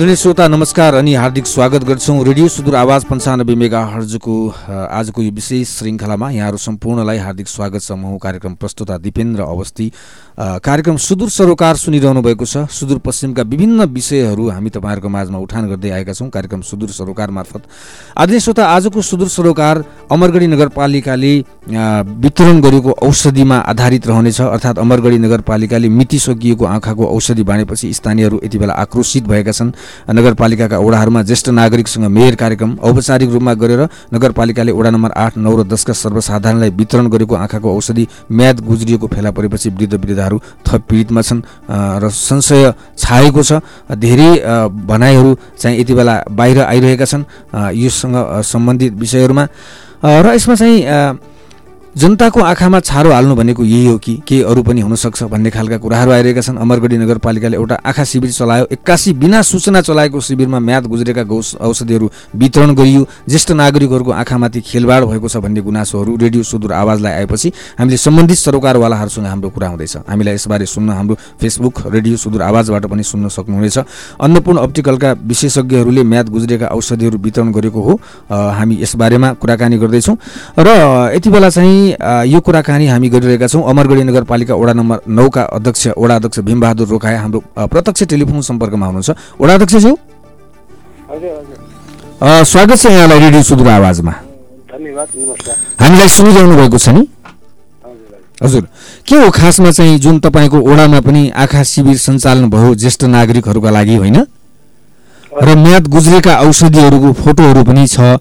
आदरणीय श्रोता नमस्कार अनि हार्दिक स्वागत गर्छौँ रेडियो सुदूर आवाज पन्चानब्बे मेगा हर्जको आजको यो विशेष श्रृङ्खलामा यहाँहरू सम्पूर्णलाई हार्दिक स्वागत छ। म कार्यक्रम प्रस्तुता दिपेन्द्र अवस्थी। कार्यक्रम सुदूर सरोकार सुनिरहनु भएको छ। सुदूरपश्चिमका विभिन्न विषयहरू हामी तपाईँहरूको माझमा उठान गर्दै आएका छौँ। कार्यक्रम सुदूर सरोकार मार्फत। आदरणीय श्रोता आजको सुदूर सरोकार अमरगढी नगरपालिकाले वितरण गरेको औषधिमा आधारित रहनेछ। अर्थात् अमरगढी नगरपालिकाले मिति सकिएको आँखाको औषधि बाँडेपछि स्थानीयहरू यति बेला आक्रोशित भएका छन्। नगरपालिकाका ओडाहरूमा ज्येष्ठ नागरिकसँग मेयर कार्यक्रम औपचारिक रूपमा गरेर नगरपालिकाले ओडा नम्बर आठ नौ र दसका सर्वसाधारणलाई वितरण गरेको आँखाको औषधि म्याद गुज्रिएको फेला परेपछि वृद्ध वृद्धाहरू थप पीडितमा छन् र संशय छाएको छ। धेरै भनाइहरू चाहिँ यति बेला बाहिर आइरहेका छन् योसँग सम्बन्धित विषयहरूमा। र यसमा चाहिँ जनताको आँखामा छारो हाल्नु भनेको यही हो कि के अरू पनि हुनसक्छ भन्ने खालका कुराहरू आइरहेका छन्। अमरगढी नगरपालिकाले एउटा आँखा शिविर चलायो। एक्कासी बिना सूचना चलाएको शिविरमा म्याद गुज्रेका गौ औषधिहरू वितरण गरियो। ज्येष्ठ नागरिकहरूको आँखामाथि खेलबाड भएको छ भन्ने गुनासोहरू रेडियो सुदूर आवाजलाई आएपछि हामीले सम्बन्धित सरोकारवालाहरूसँग हाम्रो कुरा हुँदैछ। हामीलाई यसबारे सुन्न हाम्रो फेसबुक रेडियो सुदूर आवाजबाट पनि सुन्न सक्नुहुनेछ। अन्नपूर्ण अप्टिकलका विशेषज्ञहरूले म्याद गुज्रेका औषधिहरू वितरण गरेको हो। हामी यसबारेमा कुराकानी गर्दैछौँ। र यति बेला चाहिँ यो कुराकानी हामी गरिरहेका छौँ। अमरगढी नगरपालिका वडा नम्बर नौका अध्यक्ष वडा अध्यक्ष भीमबहादुर रोकाए हाम्रो प्रत्यक्ष टेलिफोन सम्पर्कमा हुनुहुन्छ। वडा अध्यक्षज्यू स्वागत छ यहाँलाई रेडियो सुदूर आवाजमा। हामीलाई सुनिरहनु भएको छ नि? हजुर। के हो खासमा चाहिँ जुन तपाईँको ओडामा पनि आँखा शिविर सञ्चालन भयो ज्येष्ठ नागरिकहरूका लागि होइन? र म्याद गुज्रेका औषधिहरूको फोटोहरू पनि छ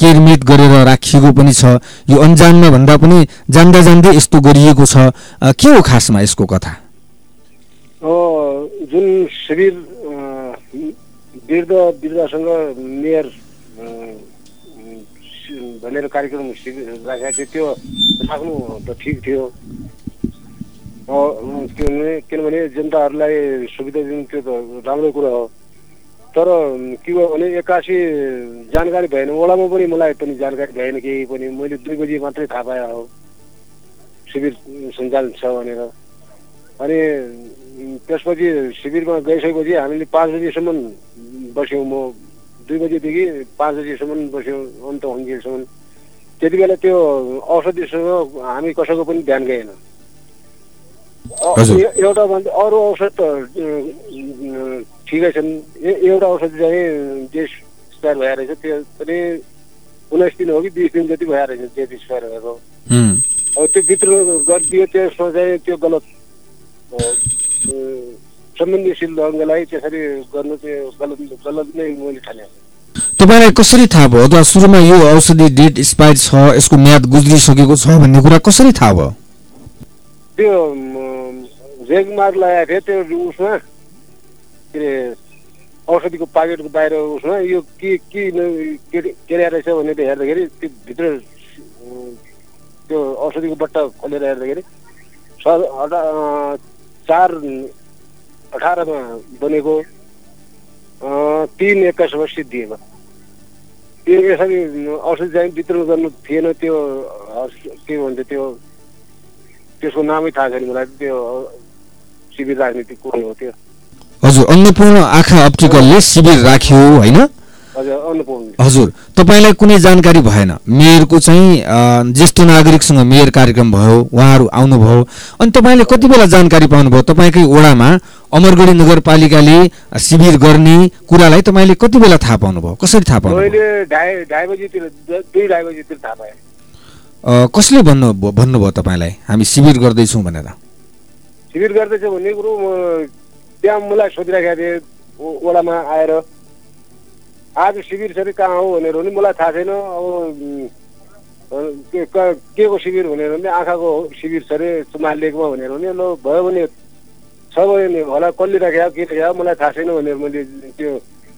केरमेट गरेर राखिएको पनि छ। यो अन्जानमा भन्दा पनि जान्दा जान्दै यस्तो गरिएको छ। के हो खासमा यसको कथा? जुन शिविर वृद्ध वृद्धसँग मेयर भनेर कार्यक्रम राखेको थियो त्यो राख्नु त ठिक थियो। किनभने जनताहरूलाई सुविधा दिनु त्यो त राम्रो कुरा हो। तर के भयो भने एक्कासी जानकारी भएन ओडामा पनि मलाई पनि जानकारी भएन केही पनि। मैले दुई बजी मात्रै थाहा पाएँ हो। शिविर सञ्चालन छ भनेर। अनि त्यसपछि शिविरमा गइसकेपछि हामीले पाँच बजीसम्म बस्यौँ म। दुई बजीदेखि पाँच बजीसम्म बस्यौँ अन्त हुन्जेलसम्म। त्यति बेला त्यो औषधिसँग हामी कसैको पनि ध्यान गएन। एउटा भन्दा अरू औषध त ठिकै छन्। एउटा औषधि चाहिँ डेस एक्सपायर भएर रहेछ त्यो पनि उन्नाइस दिन हो कि बिस दिन जति भएर रहेछ डेट एक्सपायर भएको। अब त्यो भित्र गरिदियो त्यसमा चाहिँ त्यो गलत सम्बन्धशील ढङ्गलाई त्यसरी गर्नु चाहिँ गलत गलत नै मैले ठाने। तपाईँलाई कसरी थाहा भयो? अथवा सुरुमा यो औषधि डेट एक्सपायर छ यसको म्याद गुज्रिसकेको छ भन्ने कुरा कसरी थाहा भयो? त्यो रेगमार लगाएको थियो त्यो उसमा के अरे औषधिको पाकेटको बाहिर उसमा यो के के के रहेछ भनेर हेर्दाखेरि त्यो भित्र त्यो औषधिको बट्टा खोलेर हेर्दाखेरि चार अठारमा बनेको तिन एक्काइसमा सिद्धिएको त्यो यसरी औषधि चाहिँ वितरण गर्नु थिएन त्यो के भन्छ त्यो त्यसको नामै थाहा छैन मलाई त्यो शिविर राजनीति को हो त्यो। हजुर अन्नपूर्ण आँखा अप्टिकलले शिविर राख्यो होइन? हजुर तपाईँलाई कुनै जानकारी भएन। मेयरको चाहिँ ज्येष्ठ नागरिकसँग मेयर कार्यक्रम भयो उहाँहरू आउनुभयो। अनि तपाईँले कति बेला जानकारी पाउनुभयो? तपाईँकै ओडामा अमरगढी नगरपालिकाले शिविर गर्ने कुरालाई तपाईँले कति बेला थाहा पाउनुभयो? कसरी थाहा पाउनु कसले भन्नु भन्नुभयो तपाईँलाई? हामी शिविर गर्दैछौँ भनेर। शिविर गर्दैछौँ भन्ने कुरो त्यहाँ मलाई सोधिराखेको थिएँ। ओडामा आएर आज शिविर छ कहाँ हो? भनेर भने मलाई थाहा छैन। अब के को शिविर भनेर भने आँखाको शिविर छ अरे मालिकमा भनेर भने ल भयो भने छ भने होला कसले राखेको के राखेको मलाई थाहा छैन भनेर मैले त्यो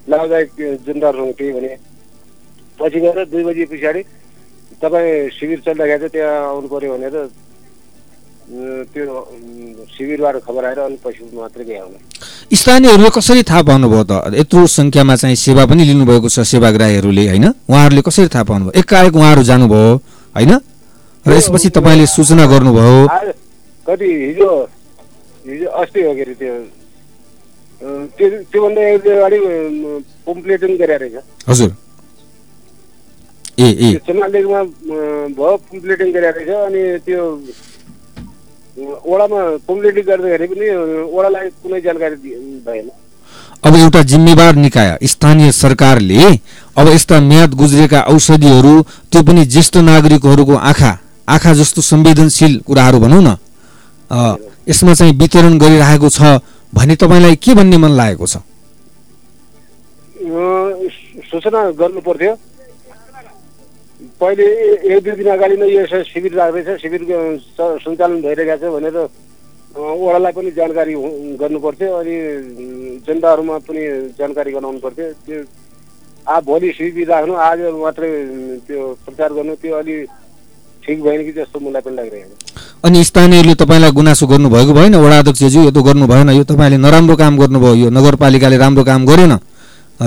लाभदायक जनताहरूसँग त्यही भने। पछि गएर दुई बजी पछाडि तपाईँ शिविर चलिरहेको छ त्यहाँ आउनु पऱ्यो भनेर त्यो शिविरबाट खबर आएर अनि पछि मात्रै भ्याउनु स्थानीयहरूले कसरी थाहा पाउनुभयो त? यत्रो सङ्ख्यामा चाहिँ सेवा पनि लिनुभएको छ सेवाग्राहीहरूले होइन? उहाँहरूले कसरी थाहा पाउनुभयो? एकाएक उहाँहरू जानुभयो होइन? र यसपछि तपाईँले सूचना गर्नुभयो। कति हिजो हिजो अस्ति हो के अरे त्यो? त्योभन्दा एक दुई अगाडि पम्प्लेटिङ गरेर रहेछ हजुर। अँ, भयो पम्प्लेटिङ गरेर रहेछ अनि त्यो अँ, वडामा पम्प्लेटिङ गर्दाखेरि पनि अँ, वडालाई कुनै जानकारी भएन। अब एउटा जिम्मेवार निकाय स्थानीय सरकारले अब यस्ता म्याद गुज्रेका औषधिहरू त्यो पनि ज्येष्ठ नागरिकहरूको आँखा आँखा जस्तो संवेदनशील कुराहरू भनौँ न यसमा चाहिँ वितरण गरिरहेको छ भने तपाईँलाई के भन्ने मन लागेको छ? सूचना गर्नु पर्थ्यो। पहिले एक दुई दिन अगाडि नै यो शिविर राख्दैछ शिविर सञ्चालन भइरहेको छ भनेर वडालाई पनि जानकारी हु- गर्नु पर्थ्यो अनि जनताहरूमा पनि जानकारी गराउनु पर्थ्यो। त्यो आ भोलि शिविर राख्नु आज मात्रै त्यो प्रचार गर्नु त्यो अलि ठिक भएन कि जस्तो मलाई पनि लागिरहेको छ। अनि स्थानीयहरूले तपाईँलाई गुनासो गर्नुभएको भएन? वडा अध्यक्षज्यू यो त गर्नु भएन। यो तपाईँले नराम्रो काम गर्नुभयो। यो नगरपालिकाले राम्रो काम गरेन।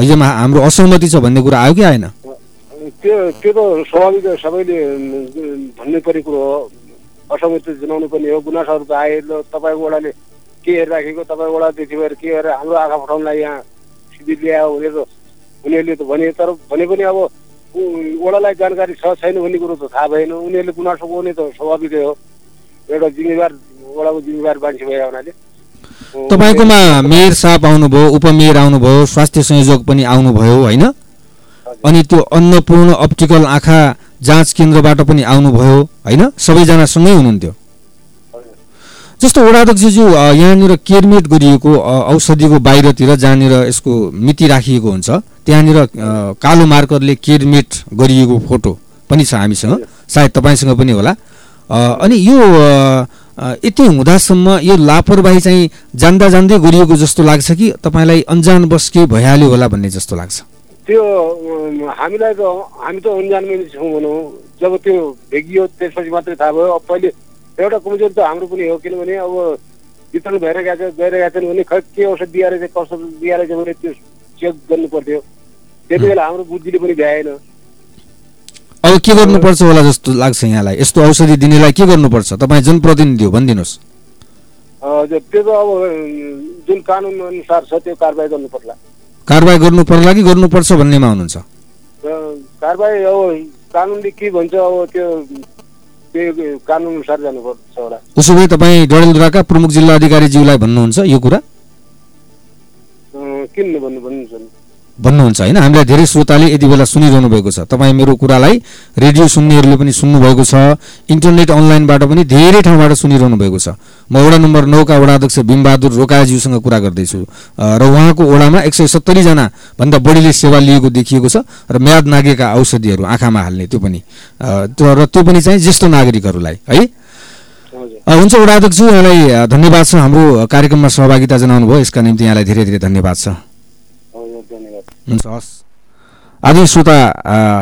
योमा हाम्रो असहमति छ भन्ने कुरा आयो कि आएन? त्यो त्यो त स्वाभाविक सबैले भन्नै पर्ने कुरो हो। असहमति जनाउनु पर्ने हो। गुनासोहरू त आए ल तपाईँको वडाले के हेरिराखेको तपाईँ वडा त्यति भएर के गरेर हाम्रो आँखा फठाउनलाई यहाँ शिविर ल्यायो भनेर उनीहरूले त भने तर भने पनि अब वडालाई जानकारी छ छैन भन्ने कुरो त थाहा भएन। उनीहरूले गुनासो गर्ने त स्वाभाविकै हो। एउटा जिम्मेवार वडाको जिम्मेवार मान्छे भए हुनाले तपाईँकोमा मेयर साहब आउनुभयो उपमेयर आउनुभयो स्वास्थ्य संयोजक पनि आउनुभयो होइन? अनि त्यो अन्नपूर्ण अप्टिकल आँखा जाँच केन्द्रबाट पनि आउनुभयो होइन? सबैजना सँगै हुनुहुन्थ्यो। जस्तो वडाध्यक्षज्यू यहाँनिर केयरमेट गरिएको औषधिको बाहिरतिर जहाँनिर यसको मिति राखिएको हुन्छ त्यहाँनिर कालो मार्करले केयरमेट गरिएको फोटो पनि छ हामीसँग। सायद तपाईँसँग पनि होला। अनि यो यति हुँदासम्म यो लापरवाही चाहिँ जान्दा जान्दै गरिएको जस्तो लाग्छ कि तपाईँलाई अन्जानवश केही भइहाल्यो होला भन्ने जस्तो लाग्छ? त्यो हामीलाई त हामी त अन्जानमै छौँ भनौँ। जब त्यो भेगियो त्यसपछि मात्रै थाहा भयो। अब पहिले एउटा कमजोर त हाम्रो पनि हो किनभने अब वितरण भएर गएको छ गइरहेको छैन भने खै के औषध दिएर चाहिँ कसो दिएर चाहिँ भने त्यो चेक गर्नु पर्थ्यो। त्यति बेला हाम्रो बुद्धिले पनि भ्याएन। अब के गर्नुपर्छ होला जस्तो लाग्छ यहाँलाई? यस्तो औषधि दिनेलाई के गर्नुपर्छ? तपाईँ जनप्रतिनिधि हो भनिदिनुहोस्। जो- त्यो त अब जुन कानुन अनुसार छ त्यो कारवाही गर्नु पर्ला कारवाही गर्नु पर्ला कि गर्नुपर्छ भन्नेमा हुनुहुन्छ? कारवाही अब कानुनले के भन्छ अब त्यो कानुन अनुसार जानुपर्छ होला। उसो भए तपाईँ डडेलधुराका प्रमुख जिल्ला अधिकारीज्यूलाई भन्नुहुन्छ यो कुरा? किन भन्नु भन्नुहुन्छ? भन्नुहुन्छ होइन? हामीलाई धेरै श्रोताले यति बेला सुनिरहनु भएको छ। तपाईँ मेरो कुरालाई रेडियो सुन्नेहरूले पनि सुन्नुभएको छ इन्टरनेट अनलाइनबाट पनि धेरै ठाउँबाट सुनिरहनु भएको छ। म वडा नम्बर नौका वडा अध्यक्ष भीमबहादुर रोकाज्यूसँग कुरा गर्दैछु। र उहाँको वडामा एक सय सत्तरीजना भन्दा बढीले सेवा लिएको देखिएको छ र म्याद नागेका औषधिहरू आँखामा हाल्ने त्यो पनि। र त्यो पनि चाहिँ ज्येष्ठ नागरिकहरूलाई है? हुन्छ वडा अध्यक्ष यहाँलाई धन्यवाद छ हाम्रो कार्यक्रममा सहभागिता जनाउनु भयो यसका निम्ति यहाँलाई धेरै धेरै धन्यवाद छ। धन्यवाद हुन्छ आदि श्रोता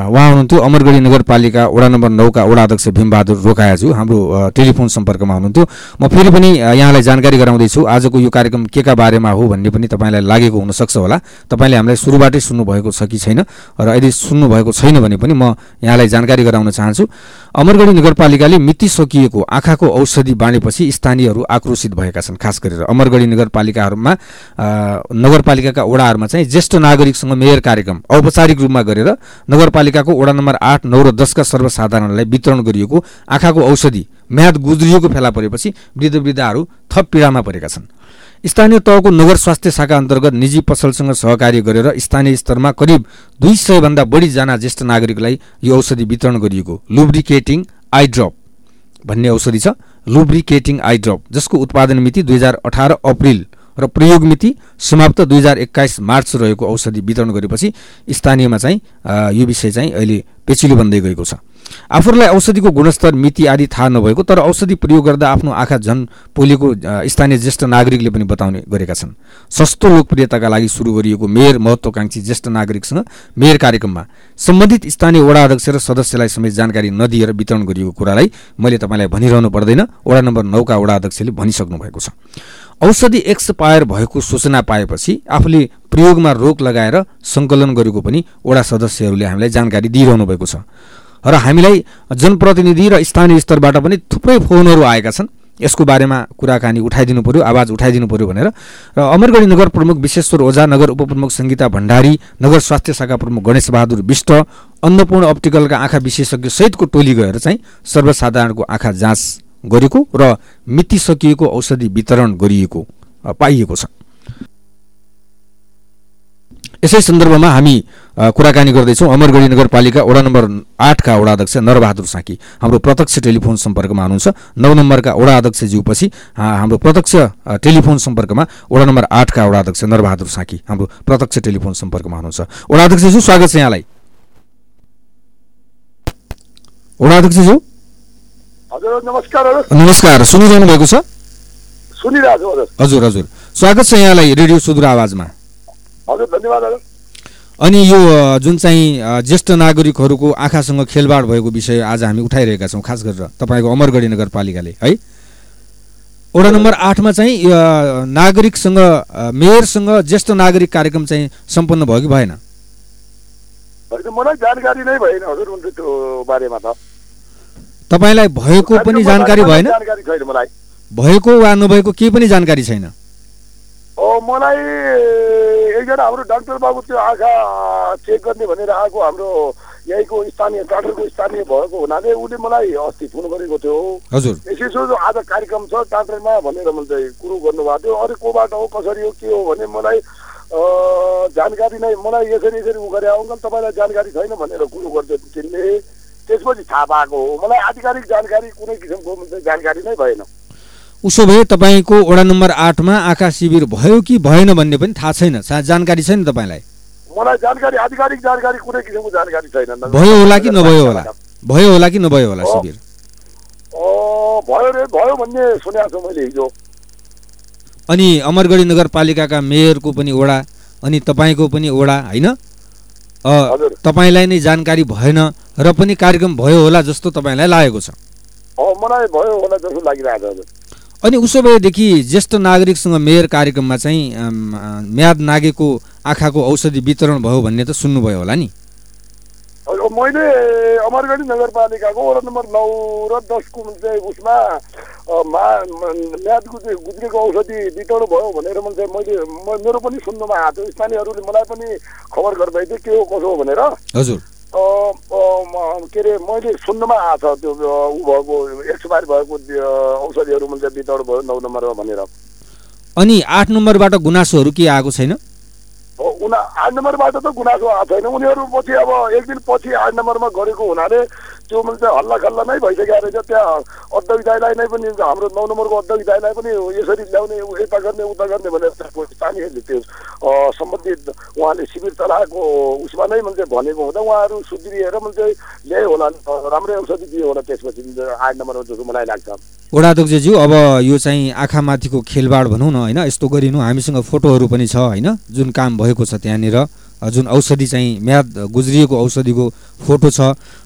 उहाँ हुनुहुन्थ्यो अमरगढी नगरपालिका वडा नम्बर नौका वडा अध्यक्ष भीमबहादुर रोकायाजु हाम्रो टेलिफोन सम्पर्कमा हुनुहुन्थ्यो। म फेरि पनि यहाँलाई जानकारी गराउँदैछु आजको यो कार्यक्रम के का बारेमा हो भन्ने पनि तपाईँलाई लागेको हुनसक्छ होला। तपाईँले हामीलाई सुरुबाटै सुन्नुभएको छ कि छैन? र यदि सुन्नुभएको छैन भने पनि म यहाँलाई जानकारी गराउन चाहन्छु। अमरगढी नगरपालिकाले मिति सकिएको आँखाको औषधि बाँडेपछि स्थानीयहरू आक्रोशित भएका छन्। खास गरेर अमरगढी नगरपालिकाहरूमा नगरपालिकाका वडाहरूमा चाहिँ ज्येष्ठ नागरिकसँग मेयर कार्यक्रम औपचारिक रूपमा गरेर नगरपालिकाको वडा नम्बर आठ नौ र दसका सर्वसाधारणलाई वितरण गरिएको आँखाको औषधि म्याद गुज्रिएको फेला परेपछि वृद्ध वृद्धाहरू थप पीडामा परेका छन्। स्थानीय तहको नगर स्वास्थ्य शाखा अन्तर्गत निजी पसलसँग सहकार्य गरेर स्थानीय स्तरमा करिब दुई सयभन्दा बढीजना ज्येष्ठ नागरिकलाई यो औषधि वितरण गरिएको लुब्रिकेटिङ आई ड्रप भन्ने औषधि छ। लुब्रिकेटिङ आई ड्रप जसको उत्पादन मिति दुई हजार अठार अप्रिल र प्रयोग मिति समाप्त दुई हजार एक्काइस मार्च रहेको औषधि वितरण गरेपछि स्थानीयमा चाहिँ यो विषय चाहिँ अहिले पेचिलो बन्दै गएको छ। आफूलाई औषधिको गुणस्तर मिति आदि थाहा नभएको तर औषधि प्रयोग गर्दा आफ्नो आँखा झन् पोलेको स्थानीय ज्येष्ठ नागरिकले पनि बताउने गरेका छन्। सस्तो लोकप्रियताका लागि सुरु गरिएको मेयर महत्वाकांक्षी ज्येष्ठ नागरिकसँग मेयर कार्यक्रममा सम्बन्धित स्थानीय वडा अध्यक्ष र सदस्यलाई समेत जानकारी नदिएर वितरण गरिएको कुरालाई मैले तपाईँलाई भनिरहनु पर्दैन। वडा नम्बर नौका वडा अध्यक्षले भनिसक्नु भएको छ। औषधि एक्सपायर भएको सूचना पाएपछि आफूले प्रयोगमा रोक लगाएर सङ्कलन गरेको पनि वडा सदस्यहरूले हामीलाई जानकारी दिइरहनु भएको छ। र हामीलाई जनप्रतिनिधि र स्थानीय स्तरबाट पनि थुप्रै फोनहरू आएका छन्। यसको बारेमा कुराकानी उठाइदिनु पर्यो आवाज उठाइदिनु पर्यो भनेर। र अमरगढी नगर प्रमुख विश्वेश्वर ओझा नगर उपप्रमुख सङ्गीता भण्डारी नगर स्वास्थ्य शाखा प्रमुख गणेश बहादुर विष्ट अन्नपूर्ण अप्टिकलका आँखा विशेषज्ञ सहितको टोली गएर चाहिँ सर्वसाधारणको आँखा जाँच गरेको र मिति सकिएको औषधि वितरण गरिएको पाइएको छ। यसै सन्दर्भमा हामी कुराकानी गर्दैछौँ। अमरगढी नगरपालिका वडा नम्बर आठका वडा अध्यक्ष नरबहादुर साकी हाम्रो प्रत्यक्ष टेलिफोन सम्पर्कमा हुनुहुन्छ। नौ नम्बरका वडा अध्यक्षज्यूपछि हाम्रो प्रत्यक्ष टेलिफोन सम्पर्कमा वडा नम्बर आठका वडा अध्यक्ष नरबहादुर साकी हाम्रो प्रत्यक्ष टेलिफोन सम्पर्कमा हुनुहुन्छ। वडा अध्यक्षज्यू स्वागत छ यहाँलाई। वडा अध्यक्षज्यू? हजुर नमस्कार नमस्कार सुनिरहनु भएको छ? सुनिरहेको हजुर। हजुर स्वागत छ यहाँलाई रेडियो सुदूर आवाजमा। हजुर धन्यवाद अनि यो जुन चाहिँ ज्येष्ठ नागरिकहरूको आँखासँग खेलबाड भएको विषय आज हामी उठाइरहेका छौँ खास गरेर तपाईँको अमरगढी नगरपालिकाले है? वडा नम्बर आठमा चाहिँ नागरिकसँग मेयरसँग ज्येष्ठ नागरिक कार्यक्रम चाहिँ सम्पन्न भयो कि भएन? मलाई जानकारी नै भएन हजुर त्यो बारेमा त। तपाईँलाई भएको पनि जानकारी भएन? भएको वा नभएको केही पनि जानकारी छैन। मलाई एकजना हाम्रो डाक्टर बाबु त्यो आँखा चेक गर्ने भनेर आएको हाम्रो यहीँको स्थानीय टाटरको स्थानीय भएको हुनाले उसले मलाई अस्ति फोन गरेको थियो। हजुर। यसो आज कार्यक्रम छ टाटरमा भनेर मैले कुरो गर्नुभएको थियो। अरू कोबाट हो कसरी हो के हो भने मलाई जानकारी नै मलाई यसरी यसरी उ गरे। अङ्कल तपाईँलाई जानकारी छैन भनेर कुरो गर्दै तिनले त्यसपछि थाहा पाएको हो। मलाई आधिकारिक जानकारी कुनै किसिमको जानकारी नै भएन। उसो भए तपाईँको वडा नम्बर आठमा आँखा शिविर भयो कि भएन भन्ने पनि थाहा छैन? जानकारी छैन तपाईँलाई? मलाई जानकारी आधिकारिक जानकारी कुनै किसिमको जानकारी छैन। भयो होला कि नभयो होला? भयो होला कि नभयो होला शिविर? भयो रे भयो भन्ने सुनेको छु मैले हिजो। अनि अमरगढी नगरपालिकाका मेयरको पनि वडा अनि तपाईँको पनि वडा होइन? तपाईँलाई नै जानकारी भएन र पनि कार्यक्रम भयो होला जस्तो तपाईँलाई लागेको छ। अनि उसो भएदेखि ज्येष्ठ नागरिकसँग मेयर कार्यक्रममा चाहिँ म्याद नागेको आँखाको औषधि वितरण भयो भन्ने त सुन्नुभयो होला नि। मैले अमरगढी नगरपालिकाको वडा नम्बर नौ र दसको चाहिँ उसमा मा म्याद गुज्रेको औषधि वितरण भयो भनेर चाहिँ मैले मेरो पनि सुन्नुमा आएको थियो। स्थानीयहरूले मलाई पनि खबर गर्दै थियो के हो कसो हो भनेर। हजुर। के अरे मैले सुन्नुमा आएको छ त्यो ऊ भएको एक्सपायर भएको औषधिहरू मैले वितरण भयो नौ नम्बरमा भनेर। अनि आठ नम्बरबाट गुनासोहरू के आएको छैन? उना आठ नम्बरबाट त गुनासो आएको छैन। उनीहरू पछि अब एक दिन पछि आठ नम्बरमा गरेको हुनाले त्यो मान्छे हल्ला खल्ला नै भइसकेको रहेछ। त्यहाँ अध्यक्ष दाईलाई नै पनि हाम्रो नौ नम्बरको दाईलाई पनि यसरी ल्याउने यता गर्ने उता गर्ने भनेर स्थानीयले त्यो सम्बन्धित उहाँले शिविर चलाएको उसमा नै मान्छे भनेको हुँदा उहाँहरू सुध्रिएर मान्छे ल्यायो होला राम्रै औषधि दियो होला त्यसपछि आठ नम्बरमा जस्तो मलाई लाग्छ। अध्यक्षज्यू अब यो चाहिँ आँखामाथिको खेलबाड भनौँ न होइन? यस्तो गरिनु हामीसँग फोटोहरू पनि छ होइन? जुन काम भएको छ त्यहाँनिर जुन औषधि चाहिँ म्याद गुज्रिएको औषधिको फोटो छ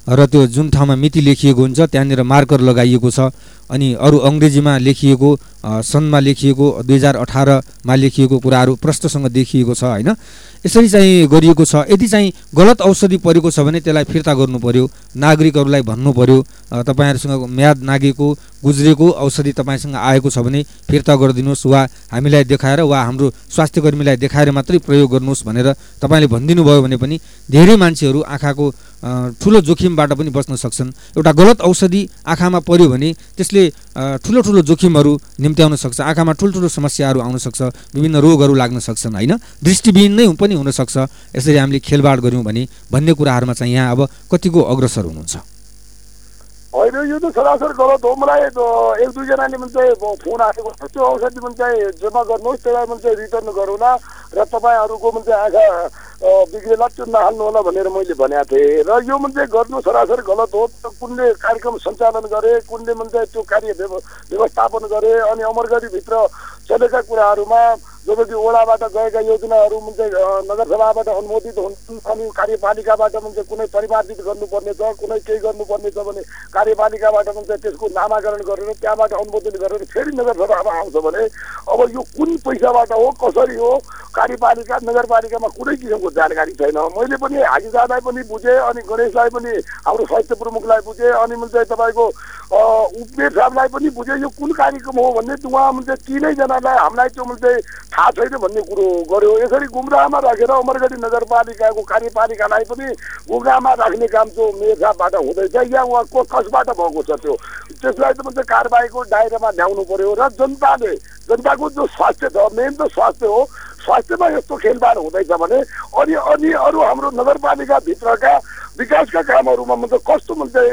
र त्यो जुन ठाउँमा मिति लेखिएको हुन्छ त्यहाँनिर मार्कर लगाइएको छ। अनि अरू अङ्ग्रेजीमा लेखिएको सनमा लेखिएको दुई हजार अठारमा लेखिएको कुराहरू प्रष्टसँग देखिएको छ होइन? यसरी चाहिँ गरिएको छ। यदि चाहिँ गलत औषधि परेको छ भने त्यसलाई फिर्ता गर्नु पर्यो। नागरिकहरूलाई भन्नु पर्यो। तपाईँहरूसँग म्याद नागेको गुज्रेको औषधि तपाईँसँग आएको छ भने फिर्ता गरिदिनुहोस् वा हामीलाई देखाएर वा हाम्रो स्वास्थ्य कर्मीलाई देखाएर मात्रै प्रयोग गर्नुहोस् भनेर तपाईँले भनिदिनु भयो भने पनि धेरै मान्छेहरू आँखाको ठुलो जोखिमबाट पनि बच्न सक्छन्। एउटा गलत औषधि आँखामा पर्यो भने त्यसले ठुलो ठुलो जोखिमहरू निम्त्याउन सक्छ। आँखामा ठुल्ठुलो समस्याहरू आउन सक्छ विभिन्न रोगहरू लाग्न सक्छन् होइन? दृष्टिविहीन नै पनि हुनसक्छ यसरी हामीले खेलबाड गऱ्यौँ भने भन्ने कुराहरूमा चाहिँ यहाँ अब कतिको अग्रसर हुनुहुन्छ? होइन यो त सरासर गलत हो। मलाई एक दुईजनाले चाहिँ फोन आएको त्यो औषधि पनि चाहिँ जम्मा गर्नुहोस् त्यसलाई पनि चाहिँ रिटर्न गरौँला। र तपाईँहरूको पनि चाहिँ आँखा बिग्रेला त्यो नहाल्नु होला भनेर मैले भनेको थिएँ। र यो चाहिँ गर्नु सरासर गलत हो। कुनले कार्यक्रम सञ्चालन गरे कुनले चाहिँ त्यो कार्य व्यवस्थापन गरे अनि अमरगढीभित्र चलेका कुराहरूमा जबकि ओडाबाट गएका योजनाहरू चाहिँ नगरसभाबाट अनुमोदित हुन्छन् अनि कार्यपालिकाबाट चाहिँ कुनै परिमार्जित गर्नुपर्ने छ कुनै केही गर्नुपर्ने छ भने कार्यपालिकाबाट चाहिँ त्यसको नामाकरण गरेर त्यहाँबाट अनुमोदन गरेर फेरि नगरसभामा आउँछ भने अब यो कुन पैसाबाट हो कसरी हो कार्यपालिका नगरपालिकामा कुनै किसिमको कुरोको जानकारी छैन। मैले पनि हाजिजालाई पनि बुझेँ अनि गणेशलाई पनि हाम्रो स्वास्थ्य प्रमुखलाई बुझेँ अनि मैले तपाईँको उपमेयर साहबलाई पनि बुझेँ यो कुन कार्यक्रम हो भन्ने उहाँ म्हणजे तिनैजनालाई हामीलाई त्यो मैले थाहा छैन भन्ने कुरो गर्यो। यसरी गुमराहमा राखेर अमरगढी नगरपालिकाको कार्यपालिकालाई पनि गुमराहमा राख्ने काम त्यो मेयर साहबबाट हुँदैछ। या उहाँ कसबाट भएको छ त्यो? त्यसलाई त मात्रै कारवाहीको दायरामा ल्याउनु पर्यो र जनताले जनताको जो स्वास्थ्य छ मेन त स्वास्थ्य हो स्वास्थ्यमा यस्तो खेलबाड हुँदैछ भने अनि अनि अरू हाम्रो नगरपालिकाभित्रका विकासका कामहरूमा मतलब कस्तो म्हणजे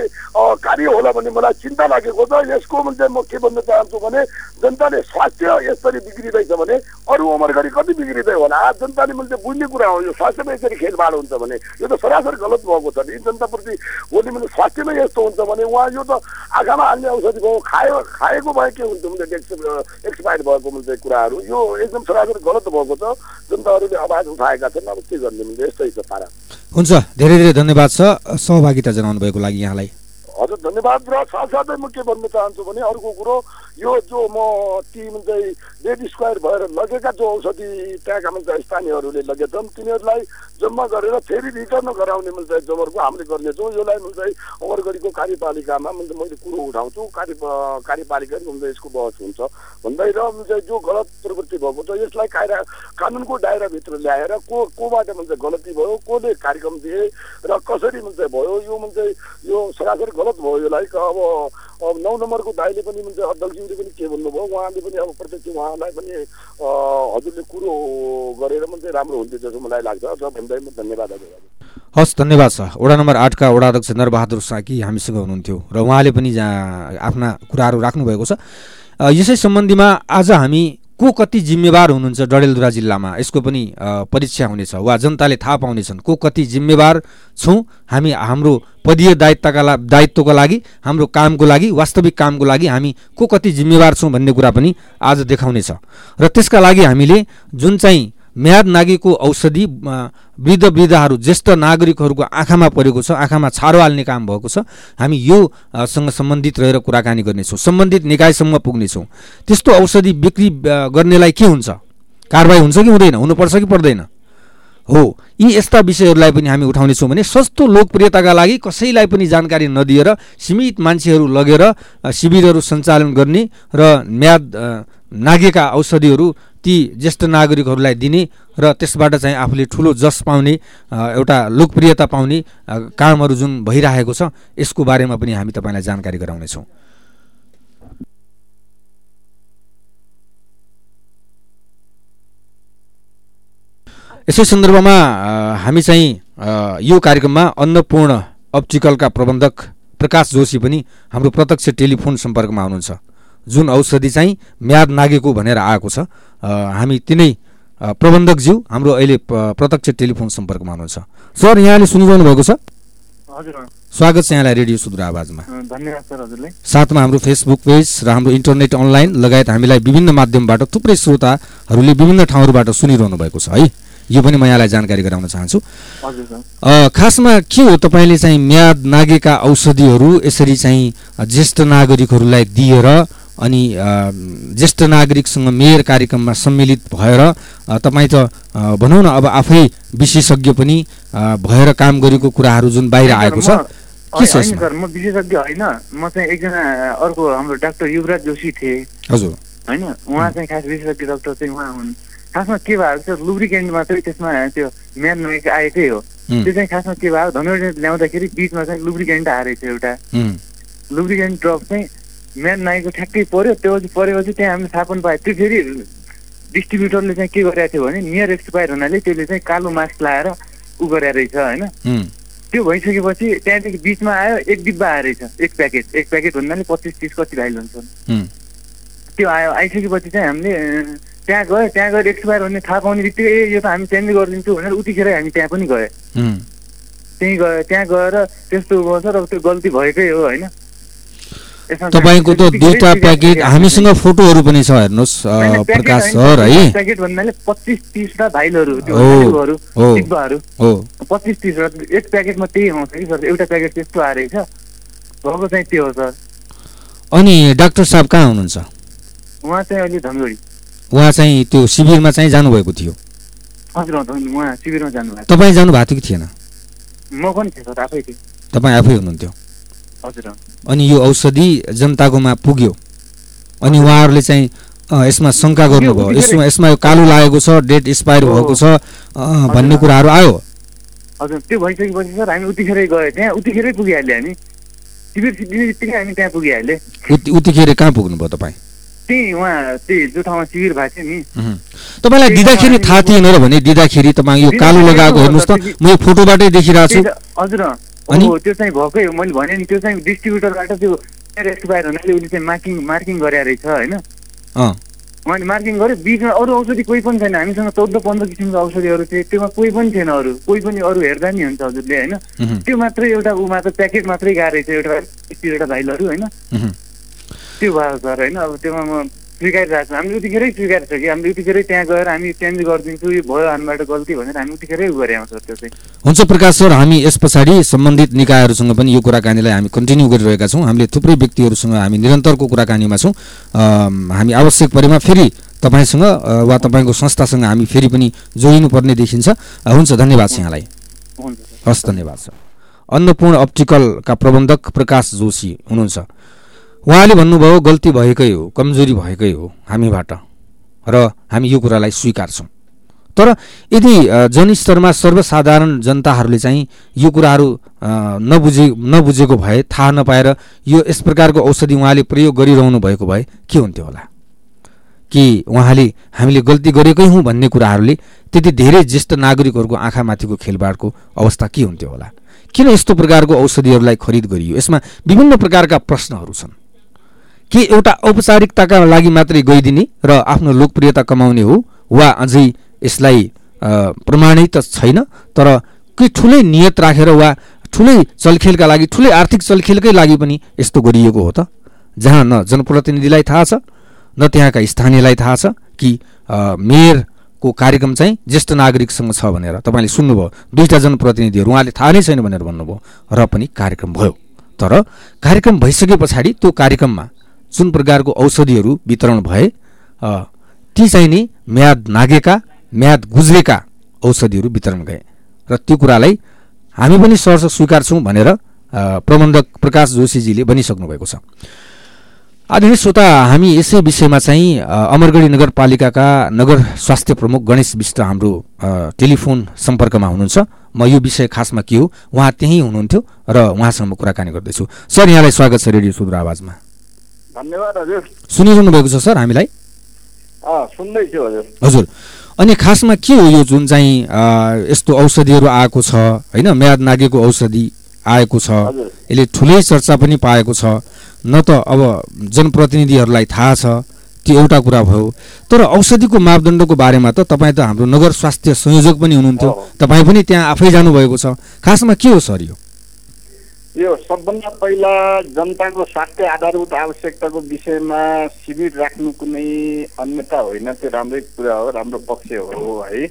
कार्य होला भन्ने मलाई चिन्ता लागेको छ। यसको म्हणजे म के भन्न चाहन्छु भने जनताले स्वास्थ्य यसरी बिग्रिँदैछ भने अरू उमरगढी कति बिग्रिँदै होला? जनताले मैले बुझ्ने कुरा हो यो स्वास्थ्यमा यसरी खेलबाड हुन्छ भने। यो त सरासर गलत भएको छ नि। जनताप्रति भोलि मैले स्वास्थ्यमै यस्तो हुन्छ भने उहाँ यो त आँखामा हाल्ने औषधि भयो खायो खाएको भए के हुन्छ मैले एक्सपायर भएको मैले कुराहरू। यो एकदम सरासर गलत भएको छ। जनताहरूले आवाज उठाएका छन्। अब के गर्ने यस्तै छ पारा हुन्छ। धेरै धेरै धन्यवाद छ सहभागिता जनाउनु भएको लागि यहाँलाई। हजुर धन्यवाद र साथसाथै म के भन्न चाहन्छु भने अर्को कुरो यो जो म टिम चाहिँ बेड स्क्वायर भएर लगेका जो औषधि त्यहाँका मान्छे स्थानीयहरूले लगेछन् तिनीहरूलाई जम्मा गरेर फेरि रिटर्न गराउने मान्छे जमरको हामीले गर्नेछौँ। यसलाई मान्छे अमरगढीको कार्यपालिकामा मैले कुरो उठाउँछु कार्य कार्यपालिका यसको बहस हुन्छ। भन्दै र जो गलत प्रवृत्ति भएको छ यसलाई कायरा कानुनको दायराभित्र ल्याएर को कोबाट मान्छे गलती भयो कसले कार्यक्रम दिए र कसरी मान्छे भयो यो मान्छे यो सरासरी गलत भयो यसलाई अब अब नौ नम्बरको दाइले पनि अध्यक्षज्यूले पनि के भन्नुभयो उहाँले पनि अब प्रत्यक्ष उहाँलाई पनि हजुरले कुरो गरेर मात्रै राम्रो हुन्थ्यो जस्तो मलाई लाग्छ। र भन्दै म धन्यवाद हस् धन्यवाद छ वडा नम्बर आठका वडा अध्यक्ष नरबहादुर साकी हामीसँग हुनुहुन्थ्यो र उहाँले पनि आफ्ना कुराहरू राख्नुभएको छ। यसै सम्बन्धीमा आज हामी को कति जिम्मेवार हुनुहुन्छ डडेलधुरा जिल्लामा? यसको पनि परीक्षा हुनेछ वा जनताले थाहा पाउनेछन्। को कति जिम्मेवार छौँ? हामी हाम्रो पदीय दायित्वका दायित्वको लागि हाम्रो कामको लागि वास्तविक कामको लागि हामी को कति जिम्मेवार छौँ भन्ने कुरा पनि आज देखाउनेछ। र त्यसका लागि हामीले जुन चाहिँ म्याद नागेको औषधि वृद्ध वृद्धाहरू ज्येष्ठ नागरिकहरूको आँखामा परेको छ आँखामा छारो हाल्ने काम भएको छ। हामी यो सँग सम्बन्धित रहेर कुराकानी गर्नेछौँ। सम्बन्धित निकायसम्म पुग्नेछौँ। त्यस्तो औषधि बिक्री गर्नेलाई के हुन्छ? कारवाही हुन्छ कि हुँदैन? हुनुपर्छ कि पर्दैन? हो। यी यस्ता विषयहरूलाई पनि हामी उठाउनेछौँ भने सस्तो लोकप्रियताका लागि कसैलाई पनि जानकारी नदिएर सीमित मान्छेहरू लगेर शिविरहरू सञ्चालन गर्ने र म्याद नागेका औषधिहरू ती ज्येष्ठ नागरिकहरूलाई दिने र त्यसबाट चाहिँ आफूले ठुलो जस पाउने एउटा लोकप्रियता पाउने कामहरू जुन भइरहेको छ यसको बारेमा पनि हामी तपाईँलाई जानकारी गराउनेछौँ। यसै सन्दर्भमा हामी चाहिँ यो कार्यक्रममा अन्नपूर्ण अप्टिकलका प्रबन्धक प्रकाश जोशी पनि हाम्रो प्रत्यक्ष टेलिफोन सम्पर्कमा हुनुहुन्छ। जुन औषधि चाहिँ म्याद नागेको भनेर आएको छ हामी तिनै प्रबन्धकज्यू हाम्रो अहिले प्रत्यक्ष टेलिफोन सम्पर्कमा हुनुहुन्छ। सर यहाँले सुनिरहनु भएको छ? स्वागत छ यहाँलाई रेडियो सुदूर आवाजमा। धन्यवाद सर हजुरलाई साथमा हाम्रो फेसबुक पेज र हाम्रो इन्टरनेट अनलाइन लगायत हामीलाई विभिन्न माध्यमबाट थुप्रै श्रोताहरूले विभिन्न ठाउँहरूबाट सुनिरहनु भएको छ है? यो पनि म यहाँलाई जानकारी गराउन चाहन्छु। खासमा के हो तपाईँले चाहिँ म्याद नागेका औषधिहरू यसरी चाहिँ ज्येष्ठ नागरिकहरूलाई दिएर अनि ज्येष्ठ नागरिकसँग मेयर कार्यक्रममा सम्मिलित भएर तपाईँ त भनौँ न अब आफै विशेषज्ञ पनि भएर काम गरेको कुराहरू जुन बाहिर आएको छ के छ सर म विशेषज्ञ होइन। म चाहिँ एकजना अर्को हाम्रो डाक्टर युवराज जोशी थिएँ। हजुर। होइन उहाँ चाहिँ खास विशेषज्ञ डाक्टर चाहिँ उहाँ हुन्। खासमा के भएको छ लुब्रिकेन्ट मात्रै त्यसमा त्यो म्यान नगेको आएकै हो। त्यो चाहिँ खासमा के भयो धनुर्डेन्ट ल्याउँदाखेरि बिचमा चाहिँ लुब्रिकेन्ट आएर थियो एउटा। लुब्रिकेन्ट ड्रप चाहिँ म्यान नाइको ठ्याक्कै पऱ्यो त्यो परेपछि त्यहाँ हामीले थाहा पनि पायो। त्यो फेरि डिस्ट्रिब्युटरले चाहिँ के गरेको थियो भने नियर एक्सपायर हुनाले त्यसले चाहिँ कालो मास्क लगाएर उ गरेर रहेछ होइन? त्यो भइसकेपछि त्यहाँदेखि बिचमा आयो एक डिब्बा आएर रहेछ एक प्याकेट एक प्याकेट भन्नाले पच्चिस तिस कति भाइल हुन्छ। त्यो आयो आइसकेपछि चाहिँ हामीले त्यहाँ गयो त्यहाँ गएर एक्सपायर हुने थाहा पाउने बित्तिकै ए यो त हामी चेन्ज गरिदिन्छौँ भनेर उतिखेर हामी त्यहाँ पनि गयो। त्यहीँ गयो त्यहाँ गएर त्यस्तो गर्छ र त्यो गल्ती भएकै हो होइन? तपाईँको त दुईटा प्याकेट हामीसँग फोटोहरू पनि छ हेर्नुहोस् प्रकाश सर है? प्याकेट भन्नाले पच्चिस तिसवटा भाइलहरू पच्चिस तिसवटा एक प्याकेटमा त्यही आउँछ कि सर? एउटा प्याकेट त्यस्तो आएछ भएको चाहिँ त्यो हो सर। अनि डाक्टर साहब कहाँ हुनुहुन्छ? उहाँ चाहिँ अहिले धनगढी। उहाँ चाहिँ त्यो शिविरमा चाहिँ जानुभएको थियो। हजुर उहाँ शिविरमा जानुभएको तपाईँ जानु भएको थियो कि थिएन? म पनि थिएँ सर आफै थिएँ। तपाईँ आफै हुनुहुन्थ्यो? अनि यो औषधि जनताकोमा पुग्यो। अनि उहाँहरूले चाहिँ यसमा शङ्का गर्नुभयो। यसमा यसमा यो कालो लागेको छ डेट एक्सपायर भएको छ भन्ने कुराहरू आयो। हजुर त्यो भइसकेपछि सर हामी उतिखेरै गयो त्यहाँ। उतिखेरै पुगिहाल्यो हामी। शिविर दिने बित्तिकै हामी त्यहाँ पुगिहाल्यो। उतिखेर कहाँ पुग्नुभयो तपाईँ? त्यही उहाँ त्यही जो ठाउँमा शिविर भएको थियो नि। तपाईँलाई दिँदाखेरि थाहा थिएन र भने दिँदाखेरि तपाईँ यो कालो लगाएको हेर्नुहोस् त। म यो फोटोबाटै देखिरहेको छु। हजुर। त्यो चाहिँ भएकै हो। मैले भने नि त्यो चाहिँ डिस्ट्रिब्युटरबाट त्यो एक्सपायर हुनाले उसले चाहिँ मार्किङ मार्किङ गरे रहेछ होइन? उहाँले मार्किङ गर्यो बिचमा अरू औषधि कोही पनि छैन। हामीसँग चौध पन्ध्र किसिमको औषधिहरू थिए। त्योमा कोही पनि थिएन अरू। कोही पनि अरू हेर्दा नि हुन्छ हजुरले होइन? त्यो मात्रै एउटा ऊ मात्र प्याकेट मात्रै गएको रहेछ एउटा एउटा भाइलहरू होइन? त्यो भयो सर होइन? अब त्योमा म स्वीकारिरहेको छु। हामीले उतिखेरै स्वीकारिसक्यो हामीले उतिखेरै त्यहाँ गएर हामी चेन्ज गरिदिन्छु यो भयो हामीबाट गल्ती भनेर हामी उतिखेरै उ गरे सर त्यो चाहिँ। हुन्छ प्रकाश सर हामी यस पछाडि सम्बन्धित निकायहरूसँग पनि यो कुराकानीलाई हामी कन्टिन्यू गरिरहेका छौँ। हामीले थुप्रै व्यक्तिहरूसँग हामी निरन्तरको कुराकानीमा छौँ। हामी आवश्यक परेमा फेरि तपाईँसँग वा तपाईँको संस्थासँग हामी फेरि पनि जोडिनुपर्ने देखिन्छ। हुन्छ धन्यवाद छ यहाँलाई। हस् धन्यवाद सर। अन्नपूर्ण अप्टिकलका प्रबन्धक प्रकाश जोशी हुनुहुन्छ। उहाँले भन्नुभयो गल्ती भएकै हो कमजोरी भएकै हो हामीबाट र हामी यो कुरालाई स्वीकार्छौँ। तर यदि जनस्तरमा सर्वसाधारण जनताहरूले चाहिँ यो कुराहरू नबुझे नबुझेको भए थाहा नपाएर यो यस प्रकारको औषधि उहाँले प्रयोग गरिरहनु भएको भए के हुन्थ्यो होला? कि उहाँले हामीले गल्ती गरेकै हौँ भन्ने कुराहरूले त्यति धेरै ज्येष्ठ नागरिकहरूको आँखामाथिको खेलबाडको अवस्था के हुन्थ्यो होला? किन यस्तो प्रकारको औषधिहरूलाई खरिद गरियो? यसमा विभिन्न प्रकारका प्रश्नहरू छन्। के एउटा औपचारिकताका लागि मात्रै गइदिने र आफ्नो लोकप्रियता कमाउने हो वा अझै यसलाई प्रमाणित छैन तर के ठुलै नियत राखेर वा ठुलै चलखेलका लागि ठुलै आर्थिक चलखेलकै लागि पनि यस्तो गरिएको हो त? जहाँ न जनप्रतिनिधिलाई थाहा छ न त्यहाँका स्थानीयलाई थाहा छ कि मेयरको कार्यक्रम चाहिँ ज्येष्ठ नागरिकसँग छ भनेर। तपाईँले सुन्नुभयो दुईवटा जनप्रतिनिधिहरू उहाँले थाहा नै छैन भनेर भन्नुभयो र पनि कार्यक्रम भयो। तर कार्यक्रम भइसके पछाडि त्यो कार्यक्रममा जुन प्रकारको औषधिहरू वितरण भए ती चाहिँ नि म्याद नागेका म्याद गुज्रेका औषधिहरू वितरण गए र त्यो कुरालाई हामी पनि सहर्ष स्वीकार्छौँ भनेर प्रबन्धक प्रकाश जोशीजीले भनिसक्नु भएको छ। आदरणीय श्रोता हामी यसै विषयमा चाहिँ अमरगढी नगरपालिकाका नगर स्वास्थ्य प्रमुख गणेश विष्ट हाम्रो टेलिफोन सम्पर्कमा हुनुहुन्छ। म यो विषय खासमा के हो उहाँ त्यहीँ हुनुहुन्थ्यो र उहाँसँग म कुराकानी गर्दैछु। सर यहाँलाई स्वागत छ रेडियो सुदूर आवाजमा। धन्यवाद हजुर। सुनिरहनु भएको छ सर हामीलाई? सुन्दैछु हजुर। हजुर। अनि खासमा के हो यो जुन चाहिँ यस्तो औषधिहरू आएको छ होइन? म्याद नागेको औषधि आएको छ। यसले ठुलै चर्चा पनि पाएको छ। न त अब जनप्रतिनिधिहरूलाई थाहा छ त्यो एउटा कुरा भयो। तर औषधिको मापदण्डको बारेमा त तपाईँ त हाम्रो नगर स्वास्थ्य संयोजक पनि हुनुहुन्थ्यो। तपाईँ पनि त्यहाँ आफै जानुभएको छ। खासमा के हो सर यो? यो सबभन्दा पहिला जनताको स्वास्थ्य आधारभूत आवश्यकताको विषयमा शिविर राख्नु कुनै अन्यता होइन त्यो राम्रै कुरा हो राम्रो पक्ष हो है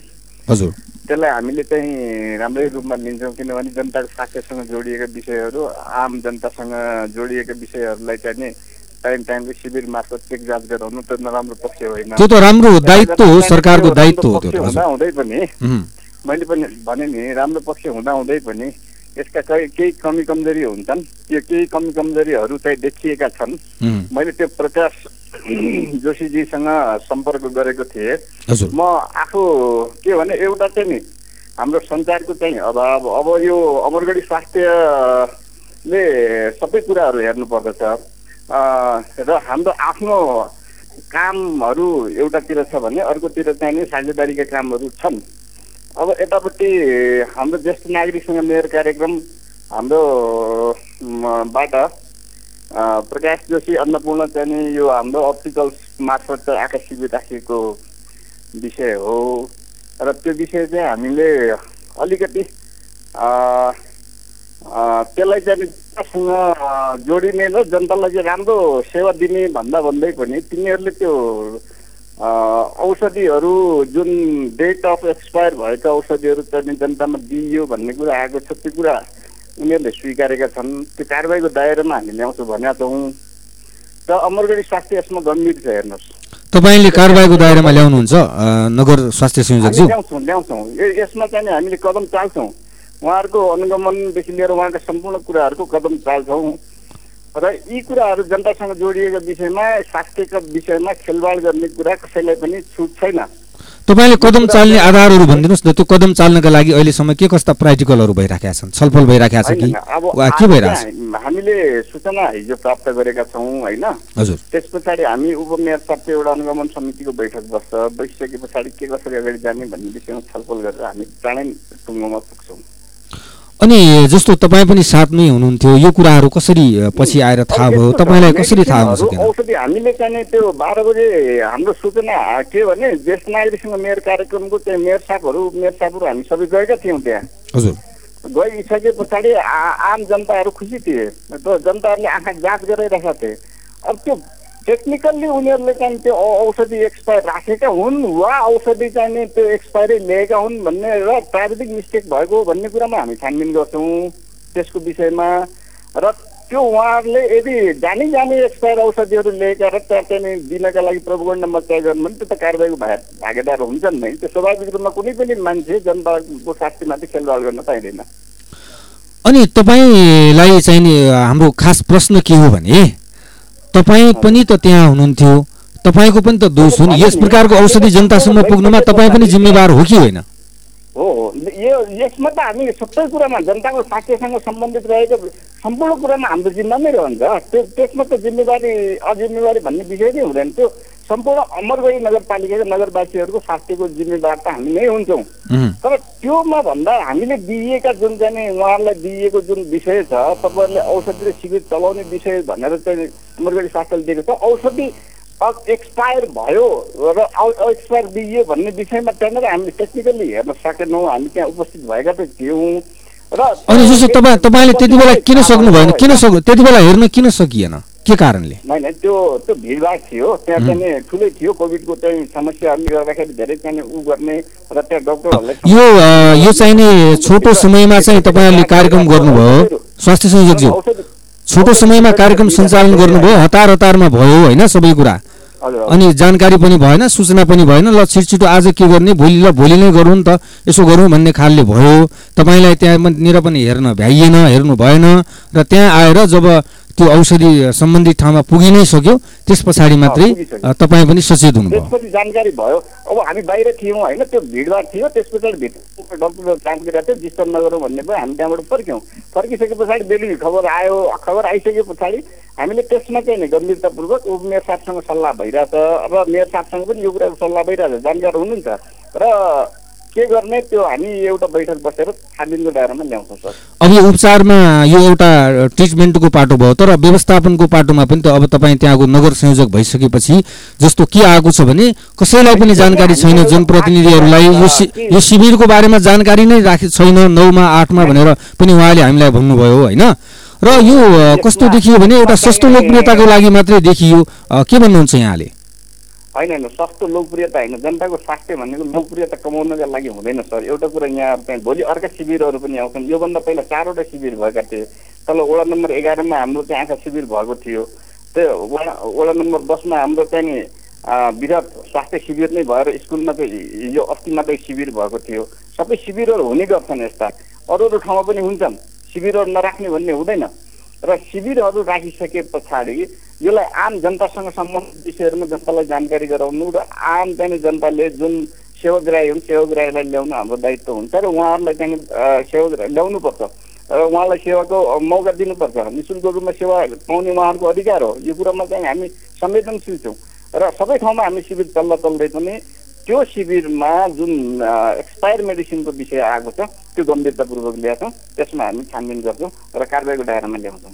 हजुर। त्यसलाई हामीले चाहिँ राम्रै रूपमा लिन्छौँ किनभने जनताको स्वास्थ्यसँग जोडिएका विषयहरू आम जनतासँग जोडिएका विषयहरूलाई चाहिँ नि टाइम टाइमको शिविर मार्फत चेक जाँच गराउनु त नराम्रो पक्ष होइन। त्यो त राम्रो दायित्व हो सरकारको दायित्व हो हुँदा हुँदै पनि। मैले पनि भने नि राम्रो पक्ष हुँदा हुँदै पनि यसका केही कमी कमजोरी हुन्छन्। त्यो केही कमी कमजोरीहरू चाहिँ देखिएका छन्। मैले त्यो प्रकाश जोशीजीसँग सम्पर्क गरेको थिएँ। म आफू के भने एउटा चाहिँ नि हाम्रो सञ्चारको चाहिँ अभाव अब यो अमरगढी स्वास्थ्यले सबै कुराहरू हेर्नु पर्दछ र हाम्रो आफ्नो कामहरू एउटातिर छ भने अर्कोतिर चाहिँ नि साझेदारीका कामहरू छन्। अब यतापट्टि हाम्रो ज्येष्ठ नागरिकसँग मेयर कार्यक्रम हाम्रो बाट प्रकाश जोशी अन्नपूर्ण चाहिँ यो हाम्रो अप्टिकल मार्फत चाहिँ शिविर राखेको विषय हो। र त्यो विषय चाहिँ हामीले अलिकति त्यसलाई जनतासँग जोडिने र जनतालाई चाहिँ राम्रो सेवा दिने भन्दा भन्दै पनि तिनीहरूले त्यो औषधिहरू जुन डेट अफ एक्सपायर भएका औषधिहरू चाहिँ जनतामा दिइयो भन्ने कुरा आएको छ त्यो कुरा उनीहरूले स्वीकारेका छन्। त्यो कारवाहीको दायरामा हामी ल्याउँछौँ भनेका छौँ र अमरगढी स्वास्थ्य यसमा गम्भीर छ हेर्नुहोस्। तपाईँले कारवाहीको दायरामा ल्याउनुहुन्छ नगर स्वास्थ्य संयोजकज्यू? ल्याउँछौँ ल्याउँछौँ। यसमा चाहिँ हामीले कदम चाल्छौँ। उहाँहरूको अनुगमनदेखि लिएर उहाँका सम्पूर्ण कुराहरूको कदम चाल्छौँ। र यी कुराहरू जनतासँग जोडिएको विषयमा स्वास्थ्यका विषयमा खेलवाड गर्ने कुरा कसैलाई पनि छुट छैन। तपाईँले कदम चाल्ने आधारहरू भनिदिनुहोस् न। त्यो कदम चाल्नका लागि अहिलेसम्म के कस्ता प्र्याक्टिकलहरू भइराखेका छन्? छलफल भइराखेका छ कि? के भइरहेको छ हामीले सूचना हिजो प्राप्त गरेका छौँ होइन? हजुर। त्यस पछाडि हामी उपमेयर साथै एउटा अनुगमन समितिको बैठक बस्छ। बसिसके पछाडि के कसरी अगाडि जाने भन्ने विषयमा छलफल गरेर हामी चाँडै टुङ्गोमा पुग्छौँ। अनि जस्तो तपाईँ पनि साथमै हुनुहुन्थ्यो यो कुराहरू कसरी पछि आएर थाहा भयो? तपाईँलाई कसरी थाहा हुन सकेन औषधि हामीले चाहिँ त्यो बाह्र बजे हाम्रो सूचना के भने ज्येष्ठ नागरिकसँग मेयर कार्यक्रमको त्यहाँ मेयर साहबहरू मेयर साहबहरू हामी सबै गएका थियौँ त्यहाँ। हजुर। गइसके पछाडि आम जनताहरू खुसी थिए। जनताहरूले आँखा जाँच गराइरहेका थिए। अब त्यो टेक्निकल्ली उनीहरूले चाहिँ त्यो औषधि एक्सपायर राखेका हुन् वा औषधि चाहिँ त्यो एक्सपायरी लिएका हुन् भन्ने र प्राविधिक मिस्टेक भएको भन्ने कुरामा हामी छानबिन गर्छौँ त्यसको विषयमा। र त्यो उहाँहरूले यदि जानी जाने एक्सपायर औषधिहरू लिएका र त्यहाँ चाहिँ दिनका लागि प्रभुगण्ड मत्या गर्नु भने त्यो त कारवाहीको भा भागेदार हुन्छन् नै। त्यो स्वाभाविक रूपमा कुनै पनि मान्छे जनताको शास्तिमाथि खेलवाड गर्न पाइँदैन। अनि तपाईँलाई चाहिँ हाम्रो खास प्रश्न के हो भने तपाईँ पनि त त्यहाँ हुनुहुन्थ्यो। तपाईँको पनि त दोष हो नि यस प्रकारको औषधि जनतासम्म पुग्नुमा तपाईँ पनि जिम्मेवार हो कि होइन? हो यो यसमा त हामी सबै कुरामा जनताको स्वास्थ्यसँग सम्बन्धित रहेको सम्पूर्ण कुरामा हाम्रो जिम्मा नै रहन्छ। त्यो त्यसमा त जिम्मेवारी अजिम्मेवारी भन्ने विषय नै हुँदैन। त्यो सम्पूर्ण अमरगढी नगरपालिकाको नगरवासीहरूको स्वास्थ्यको जिम्मेवार त हामी नै हुन्छौँ। तर त्योमा भन्दा हामीले दिइएका जुन चाहिँ उहाँहरूलाई दिइएको जुन विषय छ तपाईँहरूले औषधि र शिविर चलाउने विषय भनेर चाहिँ अमरगढी स्वास्थ्यले दिएको छ औषधि एक्सपायर भयो र एक्सपायर दिइयो भन्ने विषयमा त्यहाँनिर हामीले टेक्निकल्ली हेर्न सकेनौँ हामी त्यहाँ उपस्थित भएका त थियौँ। र अनि जस्तो तपाईँ तपाईँले त्यति बेला किन सक्नु भएन किन सक्नु त्यति बेला हेर्न किन सकिएन? के कारणले? होइन त्यो त्यो भिडभाड थियो। त्यहाँ चाहिँ ठुलै थियो कोभिडको चाहिँ समस्याहरूले गर्दाखेरि धेरै चाहिँ उ गर्ने र त्यहाँ डक्टरहरूलाई यो यो चाहिने छोटो समयमा चाहिँ तपाईँहरूले कार्यक्रम गर्नुभयो। स्वास्थ्य संयोजकज्यू छोटो समयमा कार्यक्रम सञ्चालन गर्नुभयो हतार हतारमा भयो होइन सबै कुरा? अनि जानकारी पनि भएन सूचना पनि भएन ल छिटो आज के गर्ने भोलि ल भोलि नै गरौँ नि त यसो गरौँ भन्ने खालले भयो। तपाईँलाई त्यहाँनिर पनि हेर्न भ्याइएन हेर्नु भएन र त्यहाँ आएर जब त्यो औषधि सम्बन्धित ठाउँमा पुगि नै सक्यो त्यस पछाडि मात्रै तपाईँ पनि सचेत हुनुभयो। त्यसपछि जानकारी भयो। अब हामी बाहिर थियौँ होइन त्यो भिडभाड थियो त्यस पछाडि भित्र डक्टरले जाँच गरिरहेको थियो डिस्टर्ब नगरौँ भन्ने भयो हामी त्यहाँबाट फर्क्यौँ। फर्किसके पछाडि बेलुकी खबर आयो खबर आइसके पछाडि हामीले त्यसमा चाहिँ नि गम्भीरतापूर्वक उप मेयर साहबसँग सल्लाह भइरहेछ। र मेयर साहबसँग पनि यो कुराको सल्लाह भइरहेछ जानकार हुनुहुन्छ। र के गर्ने त्यो हामी एउटा बैठक बसेर छानबिनको दायरामा ल्याउँछौँ सर। अब यो उपचारमा यो एउटा ट्रिटमेन्टको पाटो भयो तर व्यवस्थापनको पाटोमा पनि त अब तपाईँ त्यहाँको नगर संयोजक भइसकेपछि जस्तो के आएको छ भने कसैलाई पनि जानकारी छैन जनप्रतिनिधिहरूलाई यो यो शिविरको बारेमा जानकारी नै राखे छैन नौमा आठमा भनेर पनि उहाँले हामीलाई भन्नुभयो होइन? र यो कस्तो देखियो भने एउटा सस्तो लोकप्रियताको लागि मात्रै देखियो। के भन्नुहुन्छ यहाँले? होइन होइन सस्तो लोकप्रियता होइन जनताको स्वास्थ्य भनेको लोकप्रियता कमाउनका लागि हुँदैन सर। एउटा कुरा यहाँ चाहिँ भोलि अर्का शिविरहरू पनि आउँछन्। योभन्दा पहिला चारवटा शिविर भएका थिए। तल वडा नम्बर एघारमा हाम्रो चाहिँ आँखा शिविर भएको थियो। त्यो वडा वडा नम्बर दसमा हाम्रो चाहिँ नि विराट स्वास्थ्य शिविर नै भएर स्कुलमा चाहिँ हिजो अस्ति मात्रै शिविर भएको थियो। सबै शिविरहरू हुने गर्छन् यस्ता। अरू अरू ठाउँमा पनि हुन्छन्। शिविरहरू नराख्ने भन्ने हुँदैन। र शिविरहरू राखिसके पछाडि यसलाई आम जनतासँग सम्बन्धित विषयहरूमा जनतालाई जानकारी गराउनु र आम चाहिँ जनताले जुन सेवाग्राही हुन् सेवाग्राहीलाई ल्याउनु हाम्रो दायित्व हुन्छ र उहाँहरूलाई चाहिँ सेवा ल्याउनुपर्छ र उहाँलाई सेवाको मौका दिनुपर्छ। नि शुल्क रूपमा सेवा पाउने उहाँहरूको अधिकार हो। यो कुरामा चाहिँ हामी संवेदनशील छौँ र सबै ठाउँमा हामी शिविर चल्दा चल्दै पनि त्यो शिविरमा जुन एक्सपायर मेडिसिनको विषय आएको छ त्यो गम्भीरतापूर्वक ल्याउँछौँ त्यसमा हामी छानबिन गर्छौँ र कारवाहीको दायरामा ल्याउँछौँ।